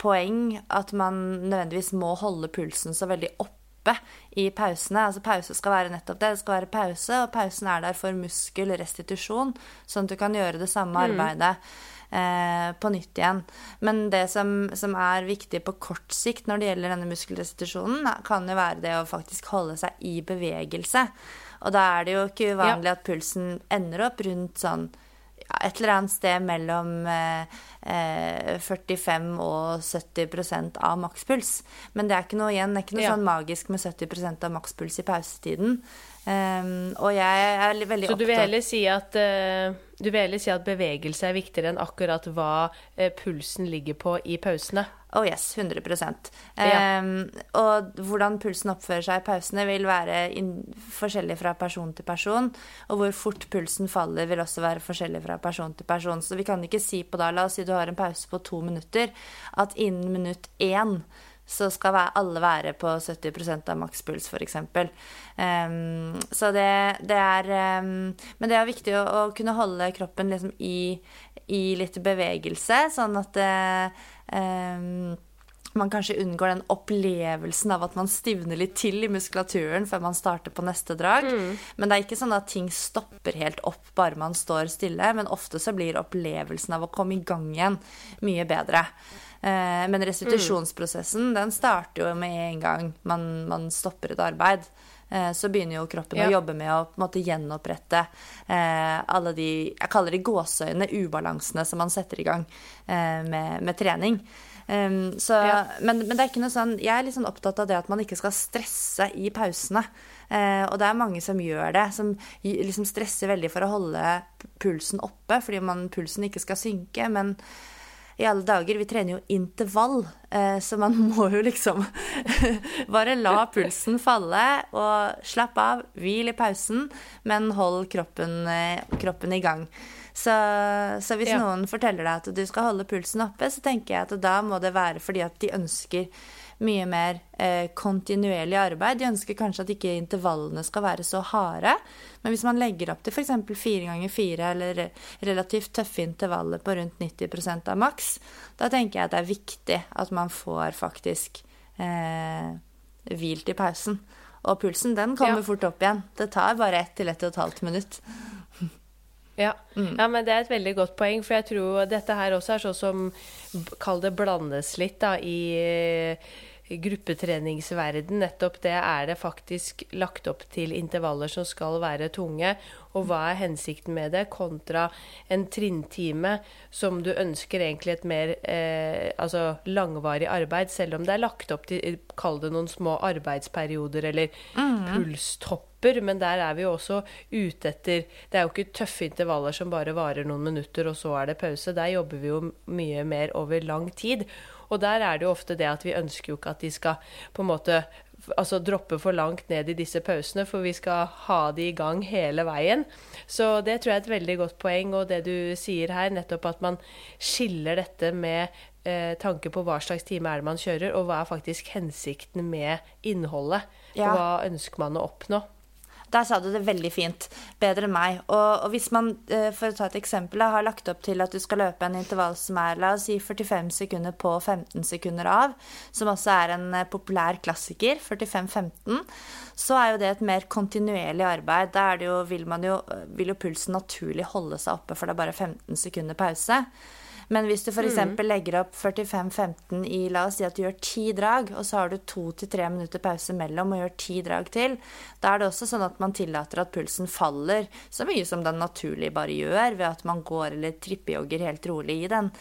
poeng at man nødvendigvis må holde pulsen så veldig opp oppe i pausene. Altså Pause skal være nettopp det. Det skal være pause, og pausen er der for muskelrestitusjon, sånn at du kan gjøre det samme mm. arbeidet eh, på nytt igjen. Men det som, som, er viktig på kort sikt når det gjelder denne muskelrestitusjonen, kan jo være det å faktisk holde seg i bevegelse. Og da er det jo ikke uvanlig ja. at pulsen ender opp rundt sånn et eller annet sted mellom eh, 45 eh, og 70% av makspuls. Men det er ikke noe igjen, det er ikke noe ja. sånn magisk med 70% av makspuls i pausetiden. Um, og jeg er veldig opptatt Så du vil heller si at uh, du vil heller si at bevegelse er viktigere enn akkurat hva uh, pulsen ligger på i pausene? Oh yes, 100 ja. um, Og hvordan pulsen oppfører seg i pausene, vil være forskjellig fra person til person. Og hvor fort pulsen faller, vil også være forskjellig fra person til person. Så vi kan ikke si på da, la oss si du har en pause på to minutter, at innen minutt én så skal alle være på 70% av makspuls, f.eks. Um, så det, det er um, Men det er viktig å, å kunne holde kroppen liksom i, i, litt bevegelse, sånn at um, man kanskje unngår den opplevelsen av at man stivner litt til i muskulaturen før man starter på neste drag. Mm. Men det er ikke sånn at ting stopper helt opp bare man står stille. Men ofte så blir opplevelsen av å komme i gang igjen mye bedre. Eh, men restitusjonsprosessen den starter jo med en gang man, man stopper et arbeid. Eh, så begynner jo kroppen ja. å jobbe med å måte gjenopprette eh, alle de jeg kaller det gåseøyne, ubalansene som man setter i gang med, med trening. Um, så, ja. men, men, det er ikke noe sånn Jeg er litt sånn opptatt av det at man ikke skal stresse i pausene. Eh, og det er mange som gjør det, som liksom stresser veldig for å holde pulsen oppe fordi man, pulsen ikke skal synke. Men i alle dager, vi trener jo intervall, uh, så man må jo liksom bare la pulsen falle og slappe av. Hvil i pausen, men hold kroppen, uh, kroppen i gang. Så, så hvis ja. noen forteller deg at du skal holde pulsen oppe, så tenker jeg at da må det være fordi at de ønsker mye mer eh, kontinuerlig arbeid. De ønsker kanskje at ikke intervallene skal være så harde. Men hvis man legger opp til f.eks. fire ganger fire eller relativt tøffe intervaller på rundt 90% av maks, da tenker jeg at det er viktig at man får faktisk eh, hvilt i pausen. Og pulsen den kommer ja. fort opp igjen. Det tar bare ett til ett og et halvt minutt. Ja. Mm. ja. men det er et veldig godt poeng. For jeg tror dette her også er sånn som Kall det blandes litt da, i, i gruppetreningsverden. Nettopp det er det faktisk lagt opp til intervaller som skal være tunge. Og hva er hensikten med det, kontra en trinntime som du ønsker egentlig et mer eh, altså langvarig arbeid, selv om det er lagt opp til Kall det noen små arbeidsperioder eller mm. pulstopper. men der er vi jo også ute etter Det er jo ikke tøffe intervaller som bare varer noen minutter, og så er det pause. Der jobber vi jo mye mer over lang tid. Og der er det jo ofte det at vi ønsker jo ikke at de skal på en måte altså droppe for langt ned i disse pausene, for vi skal ha de i gang hele veien. Så det tror jeg er et veldig godt poeng, og det du sier her, nettopp at man skiller dette med eh, tanke på hva slags time er det man kjører, og hva er faktisk hensikten med innholdet. Ja. Hva ønsker man å oppnå. Der sa du det veldig fint. Bedre enn meg. Og, og hvis man, eh, for å ta et eksempel, har lagt opp til at du skal løpe en intervall som er la oss si 45 sekunder på 15 sekunder av, som også er en eh, populær klassiker, 45-15, så er jo det et mer kontinuerlig arbeid. Da vil, jo, vil jo pulsen naturlig holde seg oppe, for det er bare 15 sekunder pause. Men hvis du f.eks. Mm. legger opp 45-15 i La oss si at du gjør ti drag, og så har du to til tre minutter pause mellom og gjør ti drag til, da er det også sånn at man tillater at pulsen faller så mye som den naturlig bare gjør, ved at man går eller trippejogger helt rolig i den,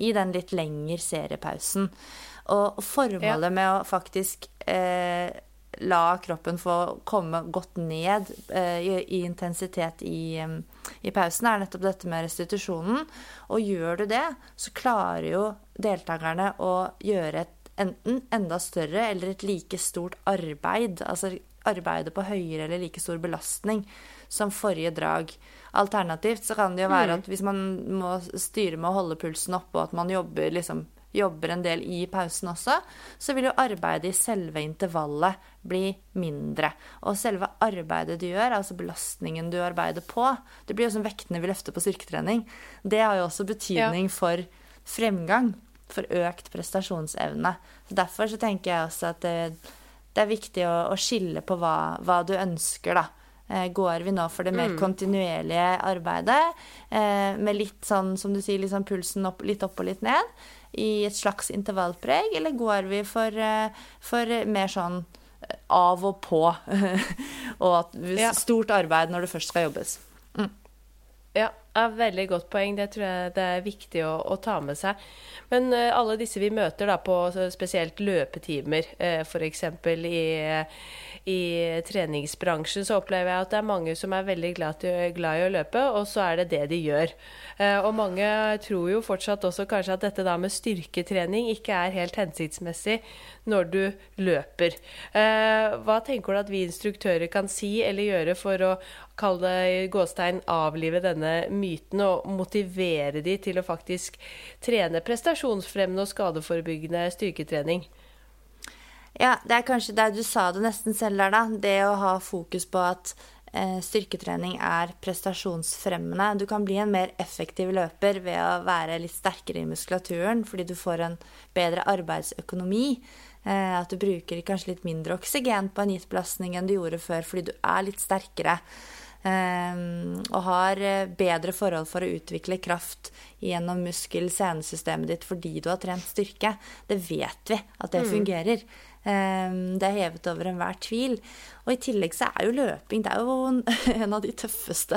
i den litt lengre seriepausen. Og formålet ja. med å faktisk eh, la kroppen få komme godt ned eh, i, i, intensitet i, i, pausen, er nettopp dette med restitusjonen. Og gjør du det, så klarer jo deltakerne å gjøre et enten enda større eller et like stort arbeid. Altså arbeide på høyere eller like stor belastning som forrige drag. Alternativt så kan det jo være mm. at hvis man må styre med å holde pulsen oppe, og at man jobber liksom jobber en del i pausen også, så vil jo arbeidet i selve intervallet bli mindre. Og selve arbeidet du gjør, altså belastningen du arbeider på, det blir jo som vektene vi løfter på styrketrening. Det har jo også betydning ja. for fremgang, for økt prestasjonsevne. Derfor så tenker jeg også at det, det er viktig å, å skille på hva, hva, du ønsker, da. Eh, går vi nå for det mer mm. kontinuerlige arbeidet, eh, med litt sånn, som du sier, liksom pulsen opp, litt opp og litt ned? i et slags intervallpreg, eller går vi for, eh, for mer sånn av og på? og at stort arbeid når det først skal jobbes. Mm. Ja, er veldig godt poeng. Det tror jeg det er viktig å, å ta med seg. Men uh, alle disse vi møter da på spesielt løpetimer, uh, f.eks. i i treningsbransjen så opplever jeg at det er mange som er veldig glad, til, glad, i å løpe, og så er det det de gjør. Uh, og mange tror jo fortsatt også kanskje at dette da med styrketrening ikke er helt hensiktsmessig når du løper. Eh, hva tenker du at vi instruktører kan si eller gjøre for å kalle det gåstein avlive denne myten og motivere de til å faktisk trene prestasjonsfremmende og skadeforebyggende styrketrening? Ja, det er kanskje der du sa det nesten selv der, da. Det å ha fokus på at eh, styrketrening er prestasjonsfremmende. Du kan bli en mer effektiv løper ved å være litt sterkere i muskulaturen fordi du får en bedre arbeidsøkonomi. Eh, at du bruker kanskje litt mindre oksygen på en gitt belastning enn du gjorde før fordi du er litt sterkere. Um, og har eh, bedre forhold for å utvikle kraft gjennom muskel-senesystemet ditt fordi du har trent styrke. Det vet vi at det mm. fungerer. Um, det er hevet over enhver tvil. Og i tillegg så er jo løping det er jo en av de tøffeste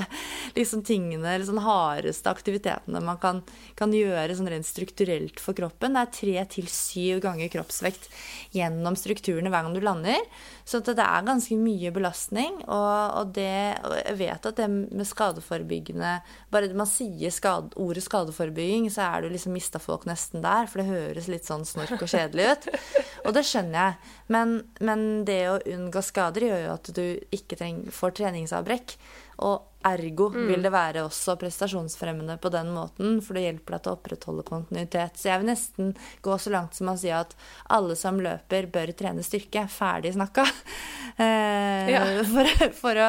liksom, tingene, eller sånn hardeste aktivitetene man kan, kan gjøre sånn rent strukturelt for kroppen. Det er tre til syv ganger kroppsvekt gjennom strukturene hver gang du lander. Så det er ganske mye belastning. Og, og, det, og jeg vet at det med skadeforebyggende Bare man sier skade, ordet skadeforebygging, så er du liksom mista folk nesten der. For det høres litt sånn snork og kjedelig ut. Og det skjønner jeg. Men, men det å unngå skader gjør jo at du ikke treng, får treningsavbrekk. Og ergo mm. vil det være også prestasjonsfremmende på den måten, for det hjelper deg til å opprettholde kontinuitet. Så jeg vil nesten gå så langt som å si at alle som løper, bør trene styrke. Ferdig snakka. Eh, ja. for, for å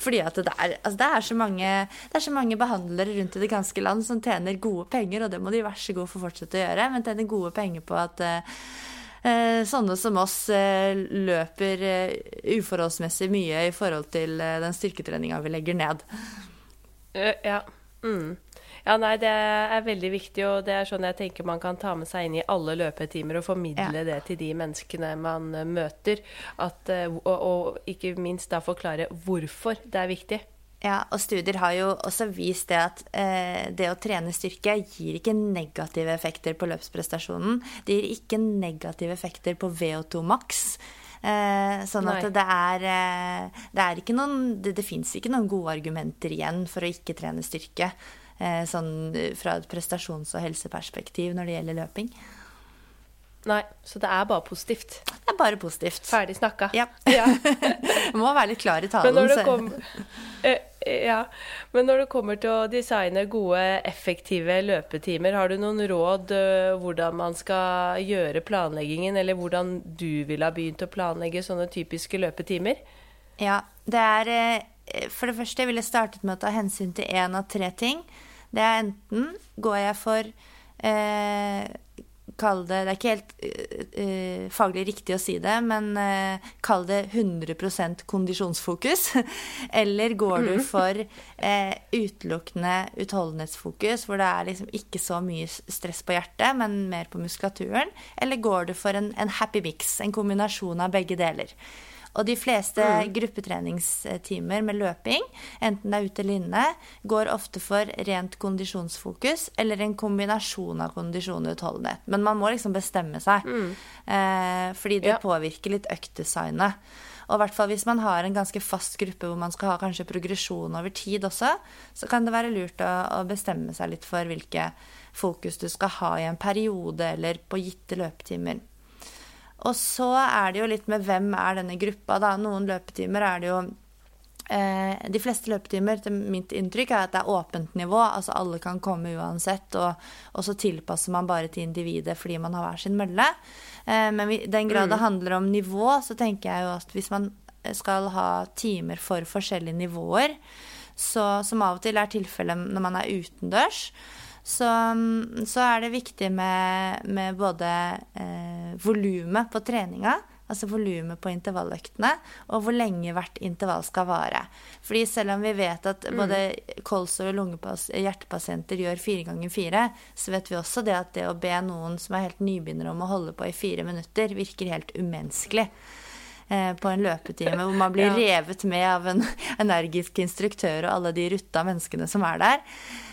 fordi at det er, altså det, er mange, det er, så mange, behandlere rundt i det ganske land som tjener gode penger, og det må de være så gode for å fortsette å gjøre, men tjener gode penger på at uh, sånne som oss eh, løper eh, uforholdsmessig mye i forhold til den styrketreninga vi legger ned. Ja. Mm. Ja, nei, det er veldig viktig, og det er sånn jeg tenker man kan ta med seg inn i alle løpetimer og formidle ja. det til de menneskene man møter. At, og, og ikke minst da forklare hvorfor det er viktig. Ja, og studier har jo også vist det at eh, det å trene styrke gir ikke negative effekter på løpsprestasjonen. Det gir ikke negative effekter på VO2 maks. Eh, sånn at det er, eh, det er ikke noen Det, det fins ikke noen gode argumenter igjen for å ikke trene styrke. Eh, sånn fra et prestasjons- og helseperspektiv når det gjelder løping. Nei, så det er bare positivt. Det er bare positivt. Ferdig snakka. Ja. ja. Må være litt klar i talen. Men når, det kom, eh, ja. Men når det kommer til å designe gode, effektive løpetimer, har du noen råd uh, hvordan man skal gjøre planleggingen, eller hvordan du ville ha begynt å planlegge sånne typiske løpetimer? Ja, det er uh, For det første jeg ville startet med å ta hensyn til én av tre ting. Det er enten går jeg for uh, kall det Det er ikke helt uh, faglig riktig å si det, men uh, kall det 100% kondisjonsfokus. Eller går du mm. for uh, utelukkende utholdenhetsfokus, hvor det er liksom ikke så mye stress på hjertet, men mer på muskulaturen? Eller går du for en, en happy mix, en kombinasjon av begge deler? Og de fleste mm. gruppetreningstimer med løping, enten det er ute eller inne, går ofte for rent kondisjonsfokus eller en kombinasjon av kondisjon og utholdenhet. Men man må liksom bestemme seg, mm. eh, fordi det ja. påvirker litt øktdesignet. Og i hvert fall hvis man har en ganske fast gruppe hvor man skal ha kanskje progresjon over tid også, så kan det være lurt å, å bestemme seg litt for hvilke fokus du skal ha i en periode eller på gitte løpetimer. Og så er det jo litt med hvem er denne gruppa, da. Noen løpetimer er det jo eh, De fleste løpetimer, til mitt inntrykk, er at det er åpent nivå. Altså alle kan komme uansett, og, og så tilpasser man bare til individet fordi man har hver sin mølle. Eh, men i den grad det mm. handler om nivå, så tenker jeg jo at hvis man skal ha timer for forskjellige nivåer, så, som av og til er tilfellet når man er utendørs, så, så er det viktig med, med både eh, volumet på treninga, altså volumet på intervalløktene, og hvor lenge hvert intervall skal vare. Fordi selv om vi vet at mm. både kolsår og hjertepasienter gjør fire ganger fire, så vet vi også det at det å be noen som er helt nybegynner om å holde på i fire minutter, virker helt umenneskelig eh, på en løpetime hvor man blir ja. revet med av en energisk instruktør og alle de rutta menneskene som er der.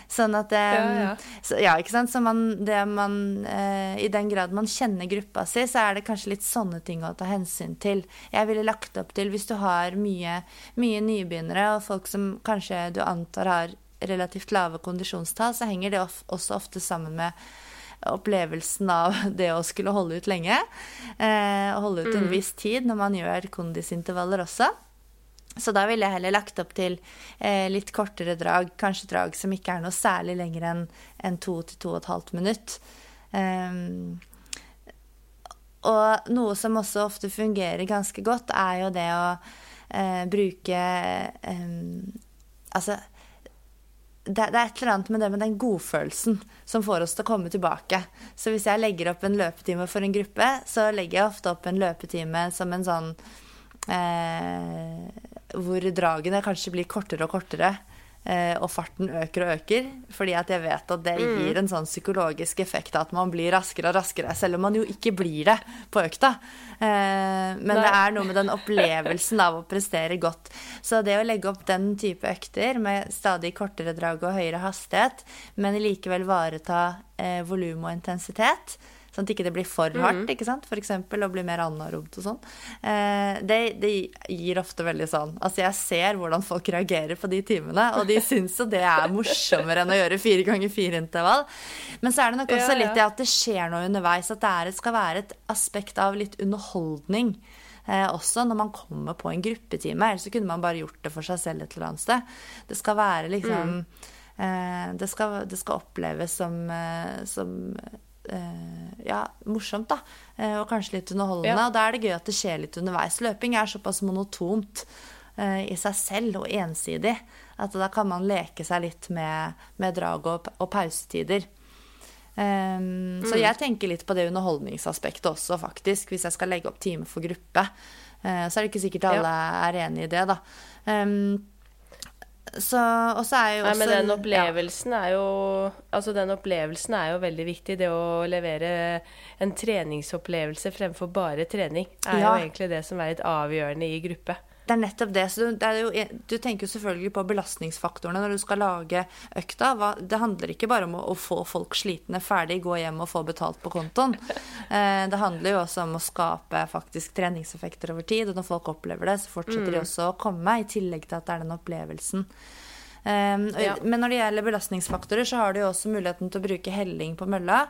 Sånn at det, ja, ja. Så, ja, ikke sant. Så man, det man eh, I den grad man kjenner gruppa si, så er det kanskje litt sånne ting å ta hensyn til. Jeg ville lagt opp til, hvis du har mye, mye nybegynnere og folk som kanskje du antar har relativt lave kondisjonstall, så henger det også ofte sammen med opplevelsen av det å skulle holde ut lenge. Eh, holde ut en mm. viss tid når man gjør kondisintervaller også. Så da ville jeg heller lagt opp til eh, litt kortere drag, kanskje drag som ikke er noe særlig lenger enn en to til to og et halvt minutt. Um, og noe som også ofte fungerer ganske godt, er jo det å eh, bruke eh, Altså det, det, er et eller annet med det med den godfølelsen som får oss til å komme tilbake. Så hvis jeg legger opp en løpetime for en gruppe, så legger jeg ofte opp en løpetime som en sånn eh, Hvor dragene kanskje blir kortere og kortere. Eh, og farten øker og øker. Fordi at jeg vet at det mm. gir en sånn psykologisk effekt at man blir raskere og raskere, selv om man jo ikke blir det på økta. Eh, men Nei. det er noe med den opplevelsen av å prestere godt. Så det å legge opp den type økter med stadig kortere drag og høyere hastighet, men likevel vareta eh, volum og intensitet, Sånn at det ikke blir for hardt, mm. ikke sant? for eksempel, og blir mer anarobt og sånn. Eh, det, det, gir ofte veldig sånn Altså, jeg ser hvordan folk reagerer på de timene, og de syns jo det er morsommere enn å gjøre fire ganger fire intervall. Men så er det nok også ja, ja. litt det at det skjer noe underveis, at det skal være et aspekt av litt underholdning. Eh, også når man kommer på en gruppetime. Ellers så kunne man bare gjort det for seg selv et eller annet sted. Det skal være liksom mm. eh, det, skal, det, skal, oppleves som, eh, som ja, morsomt, da. Eh, og kanskje litt underholdende. Ja. Og da er det gøy at det skjer litt underveis. Løping er såpass monotont uh, i seg selv og ensidig at da kan man leke seg litt med, med drag og, og pausetider. Um, mm. Så jeg tenker litt på det underholdningsaspektet også, faktisk, hvis jeg skal legge opp time for gruppe. Uh, så er det ikke sikkert alle ja. er enig i det, da. Um, så, og så er jo også Nei, men den opplevelsen ja. er jo Altså, den opplevelsen er jo veldig viktig. Det å levere en treningsopplevelse fremfor bare trening er ja. jo egentlig det som er litt avgjørende i gruppe. Det er nettopp det. Så det jo, du tenker jo selvfølgelig på belastningsfaktorene når du skal lage økta. Det handler ikke bare om å, få folk slitne ferdig, gå hjem og få betalt på kontoen. Eh, det handler jo også om å skape faktisk treningseffekter over tid. Og når folk opplever det, så fortsetter mm. de også å komme, i tillegg til at det er den opplevelsen. Ja. Men når det gjelder belastningsfaktorer, så har du jo også muligheten til å bruke helling på mølla.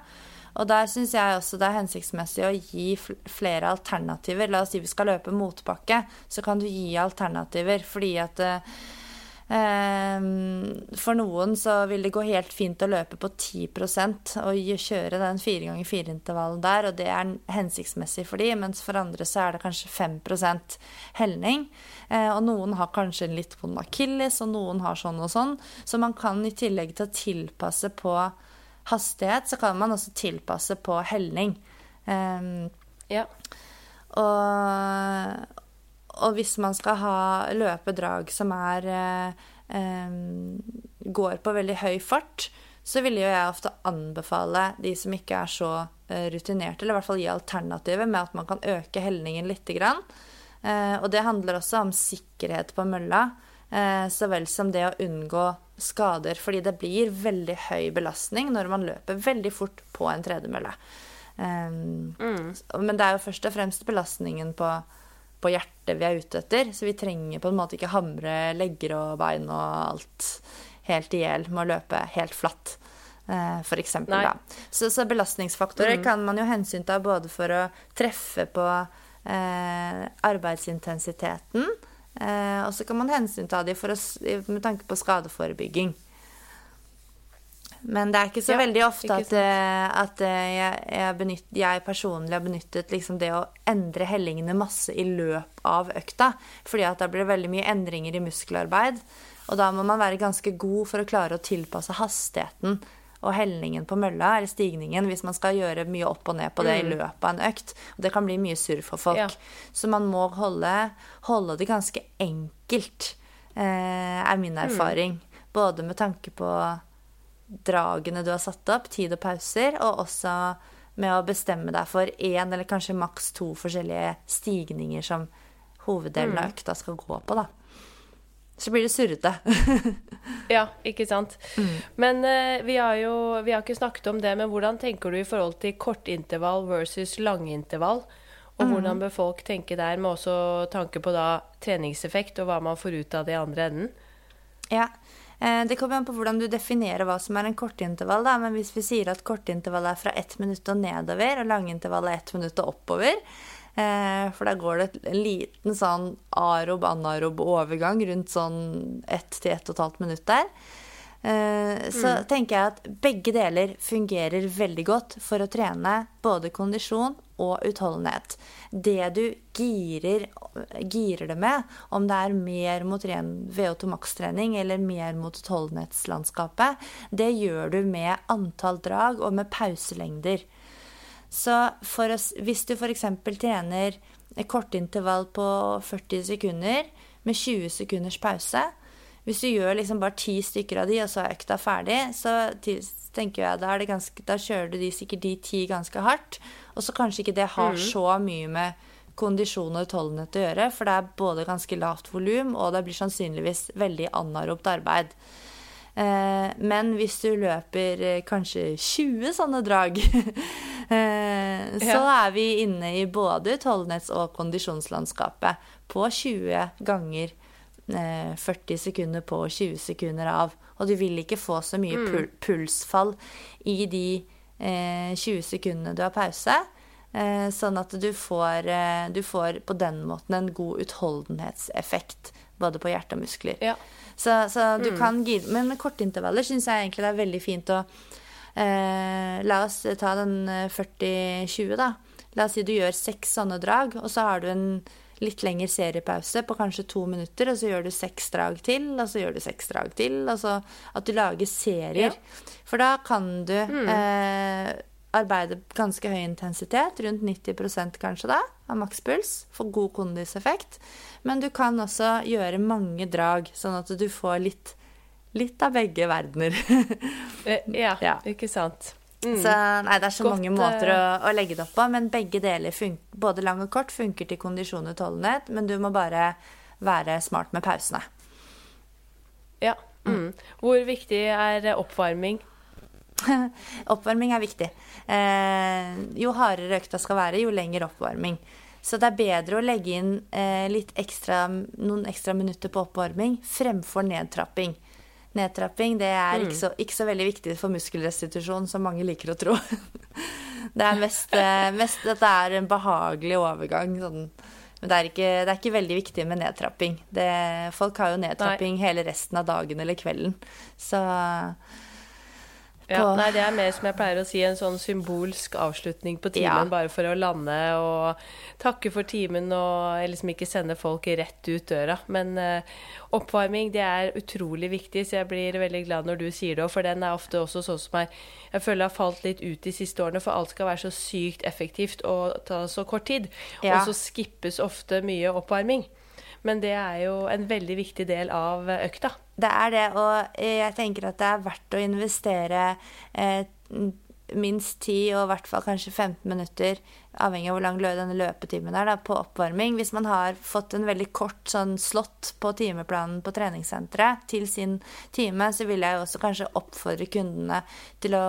Og der syns jeg også det er hensiktsmessig å gi flere alternativer. La oss si vi skal løpe motbakke, så kan du gi alternativer. Fordi at eh, for noen så vil det gå helt fint å løpe på 10% og kjøre den fire ganger fire-intervallen der, og det er hensiktsmessig for de, mens for andre så er det kanskje 5 helning. Eh, og noen har kanskje en litt vond akilles, og noen har sånn og sånn. Så man kan i tillegg til å tilpasse på hastighet, så kan man også tilpasse på helning. Um, ja. Og, og, hvis man skal ha løpedrag som er um, går på veldig høy fart, så ville jo jeg ofte anbefale de som ikke er så uh, rutinerte, eller i hvert fall gi alternativet med at man kan øke helningen lite grann. Uh, og det handler også om sikkerhet på mølla, så vel som det å unngå skader, fordi det blir veldig høy belastning når man løper veldig fort på en tredemølle. Um, mm. Men det er jo først og fremst belastningen på, på, hjertet vi er ute etter, så vi trenger på en måte ikke hamre legger og bein og alt helt i hjel med å løpe helt flatt. Uh, for eksempel, da. Så, så belastningsfaktorer mm. kan man jo hensynta både for å treffe på uh, arbeidsintensiteten, Eh, og så kan man hensynta de å, med tanke på skadeforebygging. Men det er ikke så ja, veldig ofte at, eh, at eh, jeg, jeg, benytt, jeg, personlig har benyttet liksom det å endre hellingene masse i løp av økta. Fordi at da blir det veldig mye endringer i muskelarbeid. Og da må man være ganske god for å klare å tilpasse hastigheten og hellingen på mølla, eller stigningen, hvis man skal gjøre mye opp og ned på det mm. i løpet av en økt. Og det kan bli mye surr for folk. Ja. Så man må holde, holde det ganske enkelt, eh, er min mm. erfaring. Mm. Både med tanke på dragene du har satt opp, tid og pauser, og også med å bestemme deg for én eller kanskje maks to forskjellige stigninger som hoveddelen av mm. økta skal gå på, da så blir det surrete. ja, ikke sant. Mm. Men uh, vi har jo vi har ikke snakket om det, men hvordan tenker du i forhold til kortintervall versus langintervall? Og mm. hvordan bør folk tenke der, med også tanke på da treningseffekt og hva man får ut av det i andre enden? Ja, eh, det kommer an på hvordan du definerer hva som er en kortintervall. Da. Men hvis vi sier at kortintervall er fra ett minutt og nedover, og langintervall er ett minutt og oppover, for da går det en liten sånn arob-anarob overgang rundt sånn ett til ett og et halvt minutt der. Eh, så mm. tenker jeg at begge deler fungerer veldig godt for å trene både kondisjon og utholdenhet. Det du girer, girer det med, om det er mer mot ren VO2 max-trening eller mer mot utholdenhetslandskapet, det gjør du med antall drag og med pauselengder. Så å, hvis du f.eks. trener et kortintervall på 40 sekunder med 20 sekunders pause, hvis du gjør liksom bare ti stykker av de, og så er økta ferdig, så tenker jeg da, ganske, da kjører du de, sikkert de ti ganske hardt. Og så kanskje ikke det har mm. så mye med kondisjon og utholdenhet å gjøre, for det er både ganske lavt volum, og det blir sannsynligvis veldig anaropt arbeid. Eh, men hvis du løper eh, kanskje 20 sånne drag, eh, så er vi inne i både utholdenhets- og kondisjonslandskapet på 20 ganger 40 eh, sekunder på og 20 sekunder av. Og du vil ikke få så mye mm. pul pulsfall i de eh, 20 sekundene du har pause. Sånn at du får, du får, på den måten en god utholdenhetseffekt både på hjerte og muskler. Ja. Så, så, du mm. kan gire Men med kortintervaller syns jeg egentlig det er veldig fint å eh, La oss ta den 40-20, da. La oss si du gjør seks sånne drag, og så har du en litt lengre seriepause på kanskje to minutter, og så gjør du seks drag til, og så gjør du seks drag til. Altså at du lager serier. Ja. For da kan du mm. eh, arbeide ganske høy intensitet, rundt 90 kanskje da, av makspuls, for god kondiseffekt. Men du kan også gjøre mange drag, sånn at du får litt, litt av begge verdener. Eh, ja, ja, ikke sant. Mm. Så nei, det er så Godt, mange måter å, å, legge det opp på, men begge deler, både lang og kort, funker til kondisjon og utholdenhet, men du må bare være smart med pausene. Ja. Mm. Hvor viktig er oppvarming? oppvarming er viktig. Eh, jo hardere økta skal være, jo lengre oppvarming. Så det er bedre å legge inn eh, litt ekstra, noen ekstra minutter på oppvarming fremfor nedtrapping. Nedtrapping det er ikke, mm. så, ikke, så, veldig viktig for muskelrestitusjon som mange liker å tro. Det er mest, eh, mest at det er en behagelig overgang. Sånn. Men det er, ikke, det er, ikke, veldig viktig med nedtrapping. Det, folk har jo nedtrapping nei. hele resten av dagen eller kvelden. Så ja, nei, det er mer som jeg pleier å si, en sånn symbolsk avslutning på timen, ja. bare for å lande og takke for timen og liksom ikke sende folk rett ut døra. Men uh, oppvarming det er utrolig viktig, så jeg blir veldig glad når du sier det for den er ofte også sånn som jeg, jeg føler har falt litt ut de siste årene, for alt skal være så sykt effektivt og ta så kort tid. Ja. Og så skippes ofte mye oppvarming. Men det er jo en veldig viktig del av økta. Det er det, og jeg tenker at det er verdt å investere eh, minst 10 og i hvert fall kanskje 15 minutter, avhengig av hvor lang denne løpetimen er, da, på oppvarming. Hvis man har fått en veldig kort sånn slott på timeplanen på treningssenteret til sin time, så vil jeg også kanskje oppfordre kundene til å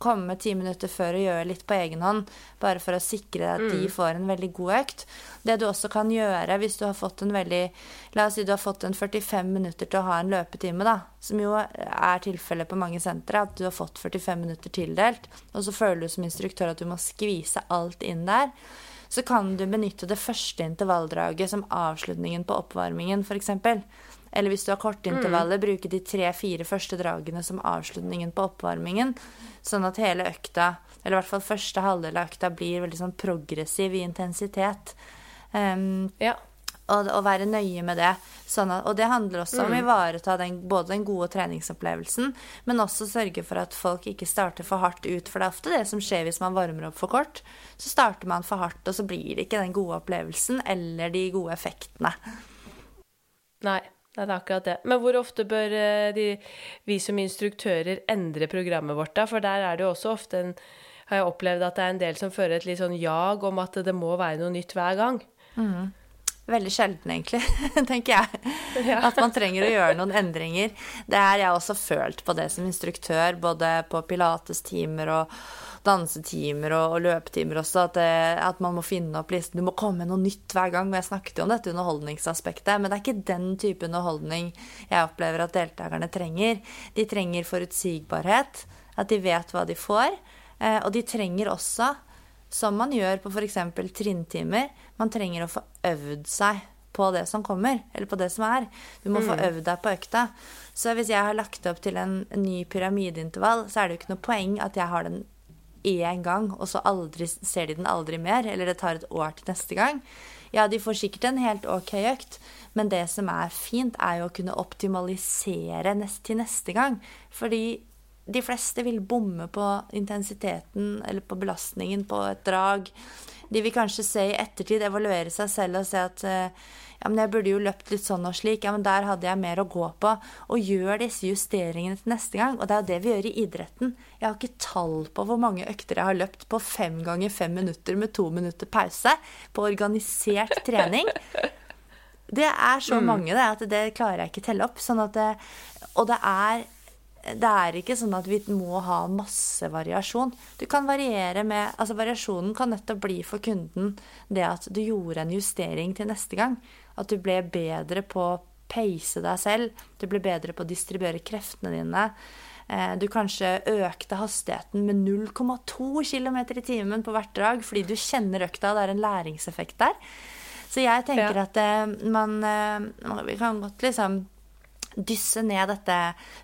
komme ti minutter før og gjøre litt på egen hånd, bare for å sikre at de mm. får en veldig god økt. Det du også kan gjøre hvis du har fått en veldig La oss si du har fått en 45 minutter til å ha en løpetime, da, som jo er tilfellet på mange sentre, at du har fått 45 minutter tildelt, og så føler du som instruktør at du må skvise alt inn der så kan du benytte det første intervalldraget som avslutningen på oppvarmingen, f.eks. Eller hvis du har kortintervallet, mm. bruke de tre-fire første dragene som avslutningen på oppvarmingen. Sånn at hele økta, eller i hvert fall første halvdel av økta, blir veldig sånn progressiv i intensitet. Um, ja. Og, og, være nøye med det. Sånn at, og det handler også mm. om å ivareta den, både den gode treningsopplevelsen, men også sørge for at folk ikke starter for hardt ut. For det er ofte det som skjer hvis man varmer opp for kort. Så starter man for hardt, og så blir det ikke den gode opplevelsen eller de gode effektene. Nei. Det er akkurat det. Men hvor ofte bør eh, de, vi som instruktører endre programmet vårt, da? For der er det jo også ofte en Har jeg opplevd at det er en del som fører et litt sånn jag om at det må være noe nytt hver gang. Mm. Veldig sjelden, egentlig, tenker jeg. Ja. At man trenger å gjøre noen endringer. Det er jeg også følt på det som instruktør, både på pilatestimer og dansetimer og, og løpetimer også, at, det, at, man må finne opp listen. Du må komme med noe nytt hver gang. Jeg snakket jo om dette underholdningsaspektet, men det er ikke den type underholdning jeg opplever at deltakerne trenger. De trenger forutsigbarhet, at de vet hva de får. Eh, og de trenger også, som man gjør på f.eks. trinntimer, man trenger å få øvd seg på det som kommer, eller på det som er. Du må mm. få øvd deg på økta. Så hvis jeg har lagt opp til en ny pyramideintervall, så er det jo ikke noe poeng at jeg har den én gang, og så aldri, ser de den aldri mer, eller det tar et år til neste gang. Ja, de får sikkert en helt ok økt, men det som er fint, er jo å kunne optimalisere nest, til neste gang. Fordi de fleste vil bomme på intensiteten eller på belastningen på et drag. De vil kanskje se i ettertid, evaluere seg selv og se at eh, ja, men jeg burde jo løpt litt sånn og slik. Ja, men der hadde jeg mer å gå på. Og gjør disse justeringene til neste gang. Og det er jo det vi gjør i idretten. Jeg har ikke tall på hvor mange økter jeg har løpt på fem ganger fem minutter med to minutter pause på organisert trening. Det er så mm. mange det, at det klarer jeg ikke telle opp. Sånn at det, og det er det er ikke sånn at vi må ha masse variasjon. Du kan variere med Altså variasjonen kan nettopp bli for kunden det at du gjorde en justering til neste gang. At du ble bedre på å peise deg selv. Du ble bedre på å distribuere kreftene dine. Eh, du kanskje økte hastigheten med 0,2 km i timen på hvert drag fordi du kjenner økta, og det er en læringseffekt der. Så jeg tenker ja. at man, man, eh, kan godt liksom dysse ned dette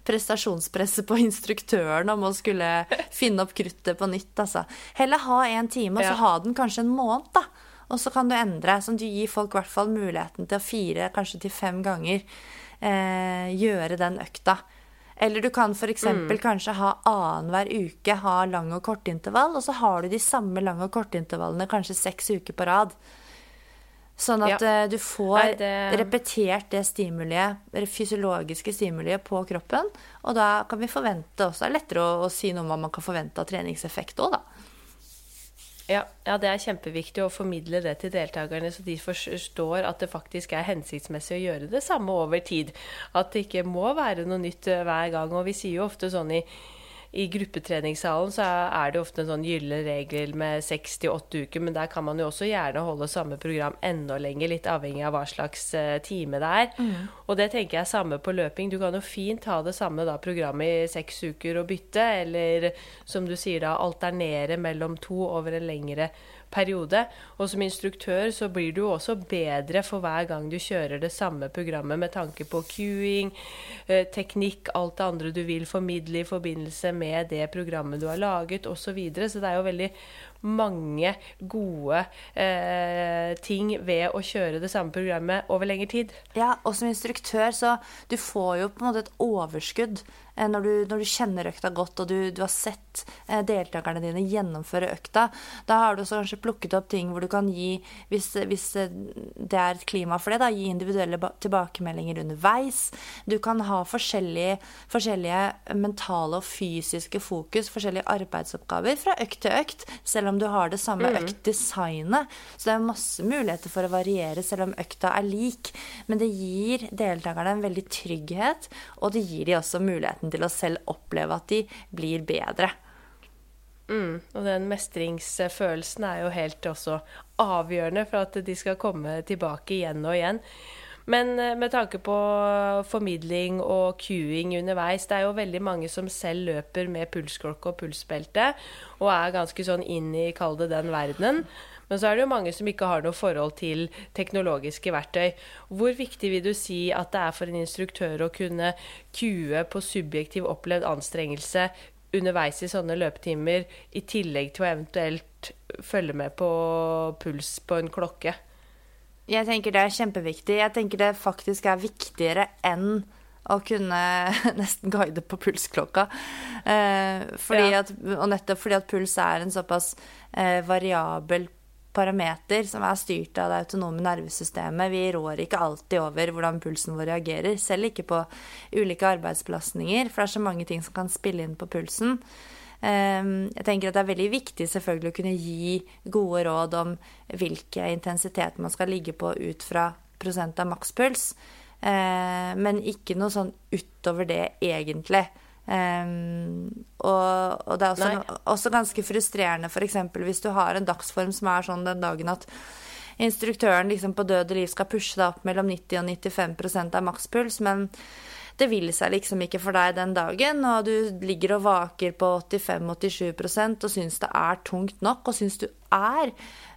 prestasjonspresset på instruktøren om å skulle finne opp kruttet på nytt. Altså. Heller ha en time, og så ha den kanskje en måned, da. Og så kan du endre, sånn at du gir folk i hvert fall muligheten til å fire, kanskje til fem ganger, eh, gjøre den økta. Eller du kan f.eks. Mm. kanskje ha annenhver uke ha lang og kortintervall, og så har du de samme lang og kortintervallene kanskje seks uker på rad. Sånn at ja. Eh, du får Nei, det... repetert det stimuliet, det fysiologiske stimuliet på kroppen. Og da kan vi forvente også Det er lettere å, å si noe om hva man kan forvente av treningseffekt òg, da. Ja, ja, det er kjempeviktig å formidle det til deltakerne, så de forstår at det faktisk er hensiktsmessig å gjøre det samme over tid. At det ikke må være noe nytt eh, hver gang. Og vi sier jo ofte sånn i i gruppetreningssalen så er det ofte en sånn gyllen regel med seks til åtte uker, men der kan man jo også gjerne holde samme program enda lenger, litt avhengig av hva slags uh, time det er. Mm. Og det tenker jeg er samme på løping. Du kan jo fint ha det samme da, programmet i seks uker og bytte, eller som du sier da, alternere mellom to over en lengre periode. Og som instruktør så blir du også bedre for hver gang du kjører det samme programmet med tanke på cueing, eh, teknikk, alt det andre du vil formidle i forbindelse med det programmet du har laget osv. Så, videre. så det er jo veldig mange gode eh, ting ved å kjøre det samme programmet over lengre tid. Ja, og som instruktør så du får jo på en måte et overskudd når du, når du, kjenner økta godt, og du, du har sett eh, deltakerne dine gjennomføre økta, da har du også kanskje plukket opp ting hvor du kan gi, hvis, hvis eh, det er et klima for det, da, gi individuelle tilbakemeldinger underveis. Du kan ha forskjellige, forskjellige mentale og fysiske fokus, forskjellige arbeidsoppgaver fra økt til økt, selv om du har det samme mm. øktdesignet. Så det er masse muligheter for å variere selv om økta er lik. Men det gir deltakerne en veldig trygghet, og det gir de også muligheten muligheten til å selv oppleve at de blir bedre. Mm, og den mestringsfølelsen er jo helt også avgjørende for at de skal komme tilbake igjen og igjen. Men eh, med tanke på formidling og queuing underveis, det er jo veldig mange som selv løper med pulsklokke og pulsbelte, og er ganske sånn inn i, kall det den verdenen. Men så er det jo mange som ikke har noe forhold til teknologiske verktøy. Hvor viktig vil du si at det er for en instruktør å kunne kue på subjektiv opplevd anstrengelse underveis i sånne løpetimer, i tillegg til å eventuelt følge med på puls på en klokke? Jeg tenker det er kjempeviktig. Jeg tenker det faktisk er viktigere enn å kunne nesten guide på pulsklokka. Eh, fordi ja. at, og nettopp fordi at puls er en såpass eh, variabel parameter som er styrt av det autonome nervesystemet. Vi rår ikke alltid over hvordan pulsen vår reagerer, selv ikke på ulike arbeidsbelastninger, for det er så mange ting som kan spille inn på pulsen. Ehm, jeg tenker at Det er veldig viktig selvfølgelig å kunne gi gode råd om hvilken intensitet man skal ligge på ut fra prosent av makspuls, ehm, men ikke noe sånn utover det egentlig. Um, og, og, det er også, også ganske frustrerende f.eks. hvis du har en dagsform som er sånn den dagen at instruktøren liksom på død og liv skal pushe deg opp mellom 90 og 95% av makspuls, men det vil seg liksom ikke for deg den dagen, og du ligger og vaker på 85-87% og syns det er tungt nok, og syns du er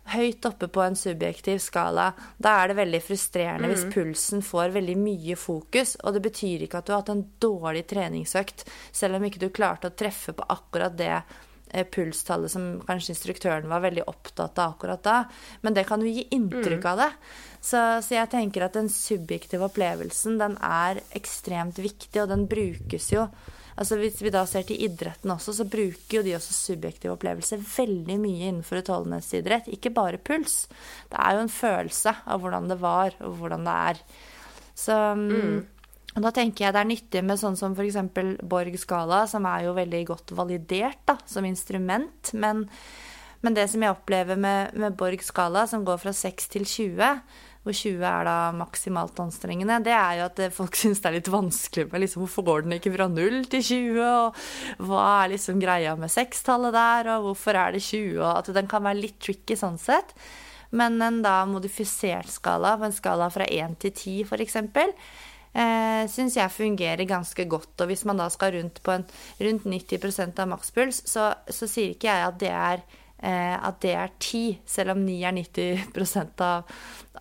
høyt oppe på en subjektiv skala, da er det veldig frustrerende mm. hvis pulsen får veldig mye fokus. Og det betyr ikke at du har hatt en dårlig treningsøkt, selv om ikke du klarte å treffe på akkurat det eh, pulstallet som kanskje instruktøren var veldig opptatt av akkurat da. Men det kan jo gi inntrykk mm. av det. Så, så, jeg tenker at den subjektive opplevelsen, den er ekstremt viktig, og den brukes jo Altså Hvis vi da ser til idretten også, så bruker jo de også subjektive opplevelser veldig mye innenfor utholdenhetsidrett. Ikke bare puls. Det er jo en følelse av hvordan det var, og hvordan det er. Så mm. Og da tenker jeg det er nyttig med sånn som f.eks. Borg-skala, som er jo veldig godt validert da, som instrument. Men, men det som jeg opplever med, med Borg-skala, som går fra 6 til 20, hvor 20 er da maksimalt anstrengende, det er jo at folk syns det er litt vanskelig med liksom, hvorfor går den ikke fra 0 til 20, og hva er liksom greia med sekstallet der, og hvorfor er det 20, og at den kan være litt tricky sånn sett. Men en da modifisert skala, på en skala fra 1 til 10 f.eks., eh, syns jeg fungerer ganske godt. Og hvis man da skal rundt på en, rundt 90% av makspuls, så, så, sier ikke jeg at det er eh, at det er ti, selv om ni er 90 av,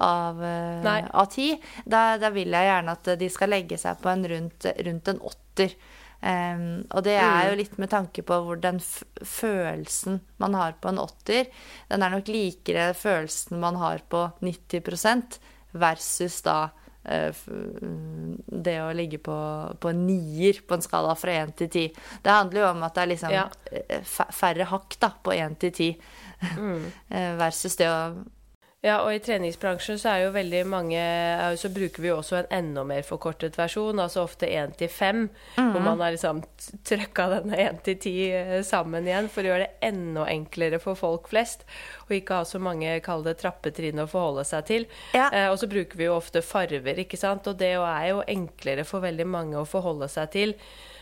av, eh, av ti. Da, da, vil jeg gjerne at de skal legge seg på en rundt, rundt en åtter. Um, og det er jo mm. litt med tanke på hvor den følelsen man har på en åtter, den er nok likere følelsen man har på 90% versus da Eh, det å ligge på, på nier på en skala fra én til ti. Det handler jo om at det er liksom ja. Eh, færre hakk da, på én til ti. Mm. Eh, versus det å ja, og i treningsbransjen så er jo veldig mange Så bruker vi også en enda mer forkortet versjon, altså ofte 1 til 5, mm. hvor man har liksom trøkka denne 1 til 10 sammen igjen for å gjøre det enda enklere for folk flest. Og ikke ha så mange kall det trappetrinn å forholde seg til. Ja. Eh, og så bruker vi jo ofte farver, ikke sant. Og det er jo enklere for veldig mange å forholde seg til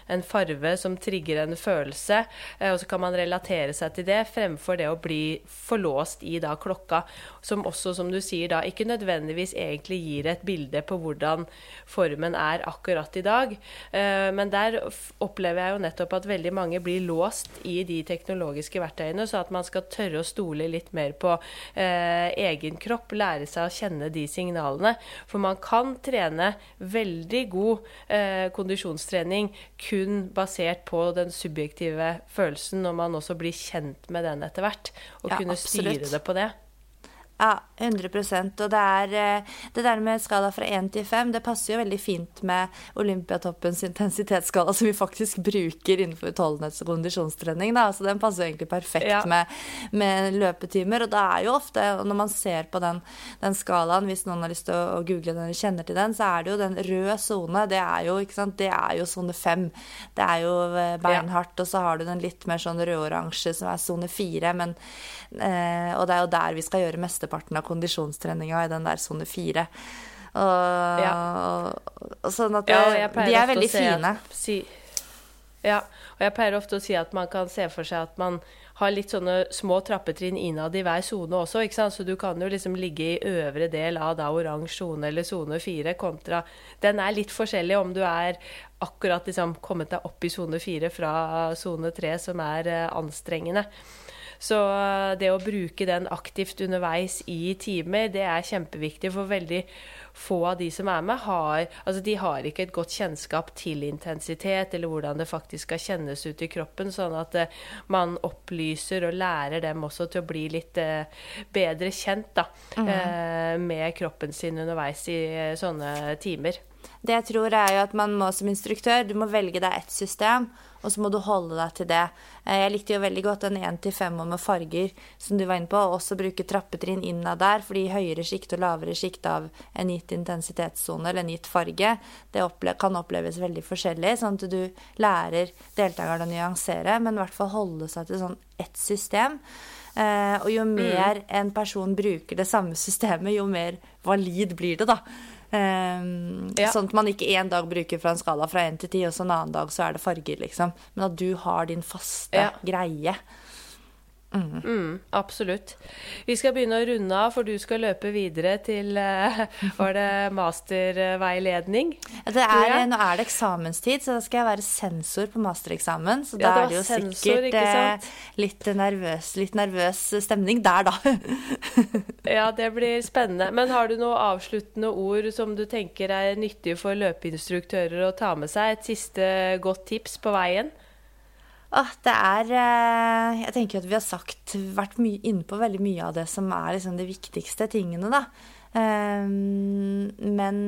en farve som trigger en følelse, eh, og så kan man relatere seg til det, fremfor det å bli forlåst i da klokka, som også, som du sier, da ikke nødvendigvis egentlig gir et bilde på hvordan formen er akkurat i dag. Eh, men der opplever jeg jo nettopp at veldig mange blir låst i de teknologiske verktøyene, så at man skal tørre å stole litt mer på eh, egen kropp, lære seg å kjenne de signalene. For man kan trene veldig god kondisjonstrening kun kun basert på den subjektive følelsen, når man også blir kjent med den etter hvert, og ja, kunne absolutt. styre det på det. Ja, 100 Og det er eh, det der med skala fra 1 til 5, det passer jo veldig fint med Olympiatoppens intensitetsskala, som vi faktisk bruker innenfor utholdenhets- og kondisjonstrening. Da. Så den passer jo egentlig perfekt ja. med, med, løpetimer. Og det er jo ofte, når man ser på den, den, skalaen, hvis noen har lyst til å, google den eller kjenner til den, så er det jo den røde sone. Det er jo ikke sant, det er jo sone 5. Det er jo eh, beinhardt. Ja. Og så har du den litt mer sånn rød-oransje, som er sone 4. Men, eh, og det er jo der vi skal gjøre meste mesteparten av kondisjonstreninga i den der sone fire. Og, ja. og, sånn at det, ja, de er veldig fine. At, si, ja, og jeg pleier ofte å si at man kan se for seg at man har litt sånne små trappetrinn innad i hver sone også, ikke sant? så du kan jo liksom ligge i øvre del av da oransje sone eller sone fire kontra Den er litt forskjellig om du er akkurat liksom kommet deg opp i sone fire fra sone tre, som er uh, anstrengende. Så eh, det å bruke den aktivt underveis i timer, det er kjempeviktig. For veldig få av de som er med, har, altså de har ikke et godt kjennskap til intensitet, eller hvordan det faktisk skal kjennes ut i kroppen. Sånn at uh, man opplyser og lærer dem også til å bli litt uh, bedre kjent da, mm. med kroppen sin underveis i sånne timer. Det jeg tror er jo at man må som instruktør, du må velge deg ett system og så må du holde deg til det. Eh, jeg likte jo veldig godt den 1-5 med farger som du var inne på, og også bruke trappetrinn innad der, fordi høyere sjikt og lavere sjikt av en gitt intensitetssone eller en gitt farge, det opple kan oppleves veldig forskjellig, sånn at du lærer deltakerne å nyansere, men i hvert fall holde seg til sånn ett system. Uh, og jo mm. mer en person bruker det samme systemet, jo mer valid blir det, da. Um, ja. Sånn at man ikke en dag bruker fra en skala fra én til ti, og så en annen dag så er det farger, liksom. Men at du har din faste ja. greie. Mm. Mm, absolutt. Vi skal begynne å runde av, for du skal løpe videre til uh, Var det masterveiledning? Er, nå er det eksamenstid, så da skal jeg være sensor på mastereksamen. Så ja, da er det jo sensor, sikkert uh, litt, nervøs, litt nervøs stemning der, da. ja, det blir spennende. Men har du noen avsluttende ord som du tenker er nyttige for løpeinstruktører å ta med seg? Et siste godt tips på veien? Åh, det er eh, Jeg tenker at vi har sagt vært inne på veldig mye av det som er liksom de viktigste tingene, da. Um, men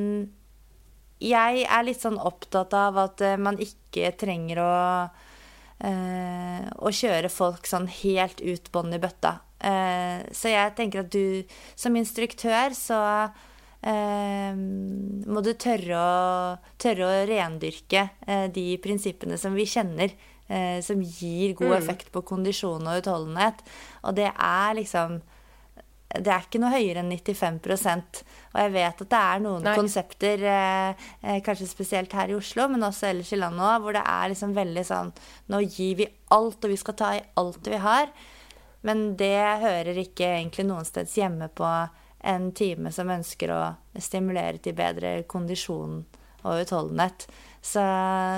jeg er litt sånn opptatt av at eh, man ikke trenger å uh, å kjøre folk sånn helt ut bånn i bøtta. Uh, så jeg tenker at du som instruktør så uh, må du tørre å, tørre å rendyrke de prinsippene som vi kjenner eh, som gir god mm. effekt på kondisjon og utholdenhet. Og det er liksom det er ikke noe høyere enn 95% Og jeg vet at det er noen Nei. konsepter, eh, eh, kanskje spesielt her i Oslo, men også ellers i landet òg, hvor det er liksom veldig sånn Nå gir vi alt, og vi skal ta i alt vi har. Men det hører ikke egentlig noen steds hjemme på en time som ønsker å stimulere til bedre kondisjon og utholdenhet. Så,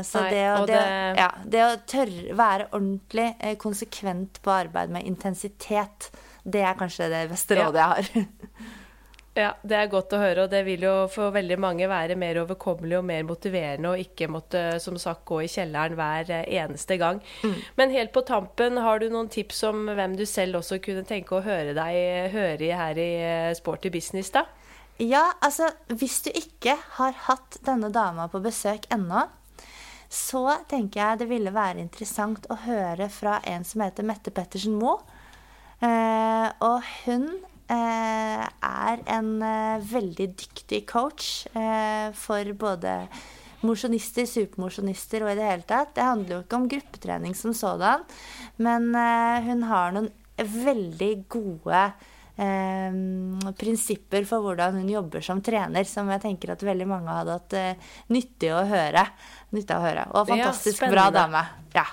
så Nei, det, å, det, det, ja, det, å tørre være ordentlig eh, konsekvent på arbeid med intensitet, det er kanskje det beste rådet ja. jeg har. ja, det er godt å høre, og det vil jo for veldig mange være mer overkommelig og mer motiverende å ikke måtte, som sagt, gå i kjelleren hver eh, eneste gang. Mm. Men helt på tampen, har du noen tips om hvem du selv også kunne tenke å høre deg høre her i eh, Sporty Business, da? Ja, altså hvis du ikke har hatt denne dama på besøk ennå, så tenker jeg det ville være interessant å høre fra en som heter Mette Pettersen Moe. Eh, og hun eh, er en eh, veldig dyktig coach eh, for både mosjonister, supermosjonister og i det hele tatt. Det handler jo ikke om gruppetrening som sådan, men eh, hun har noen veldig gode eh, prinsipper for hvordan hun jobber som trener, som jeg tenker at veldig mange hadde hatt eh, nyttig å høre. Nyttig å høre. Og fantastisk ja, bra dame. Ja.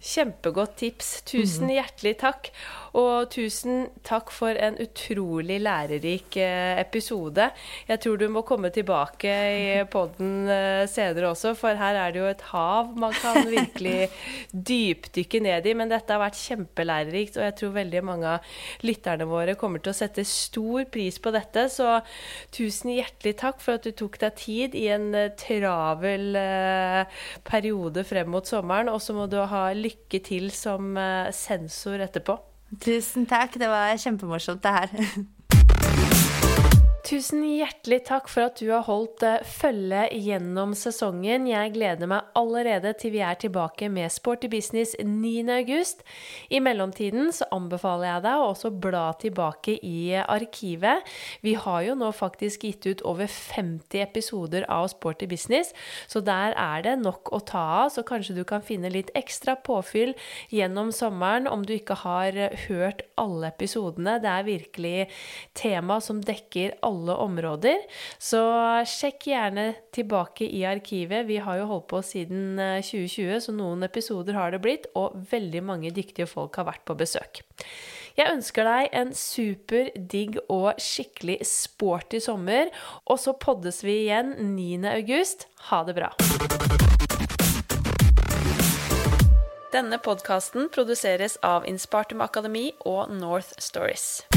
Kjempegodt tips. Tusen mm. hjertelig takk. Og tusen takk for en utrolig lærerik eh, episode. Jeg tror du må komme tilbake i poden eh, senere også, for her er det jo et hav man kan virkelig dypdykke ned i. Men dette har vært kjempelærerikt, og jeg tror veldig mange av lytterne våre kommer til å sette stor pris på dette. Så tusen hjertelig takk for at du tok deg tid i en eh, travel periode frem mot sommeren. Og så må du ha lykke til som sensor etterpå. Tusen takk. Det var kjempemorsomt, det her. Tusen hjertelig takk for at du har holdt eh, følge gjennom sesongen. Jeg gleder meg allerede til vi er tilbake med Sporty business 9.8. I mellomtiden så anbefaler jeg deg å også bla tilbake i arkivet. Vi har jo nå faktisk gitt ut over 50 episoder av Sporty business, så der er det nok å ta av. Så kanskje du kan finne litt ekstra påfyll gjennom sommeren om du ikke har hørt alle episodene. Det er virkelig tema som dekker alle alle områder. Så sjekk gjerne tilbake i arkivet. Vi har jo holdt på siden 2020, eh, så noen episoder har det blitt, og veldig mange dyktige folk har vært på besøk. Jeg ønsker deg en super digg og skikkelig sporty sommer, og så poddes vi igjen 9.8. Ha det bra. Denne podkasten produseres av Inspartum Akademi og North Stories.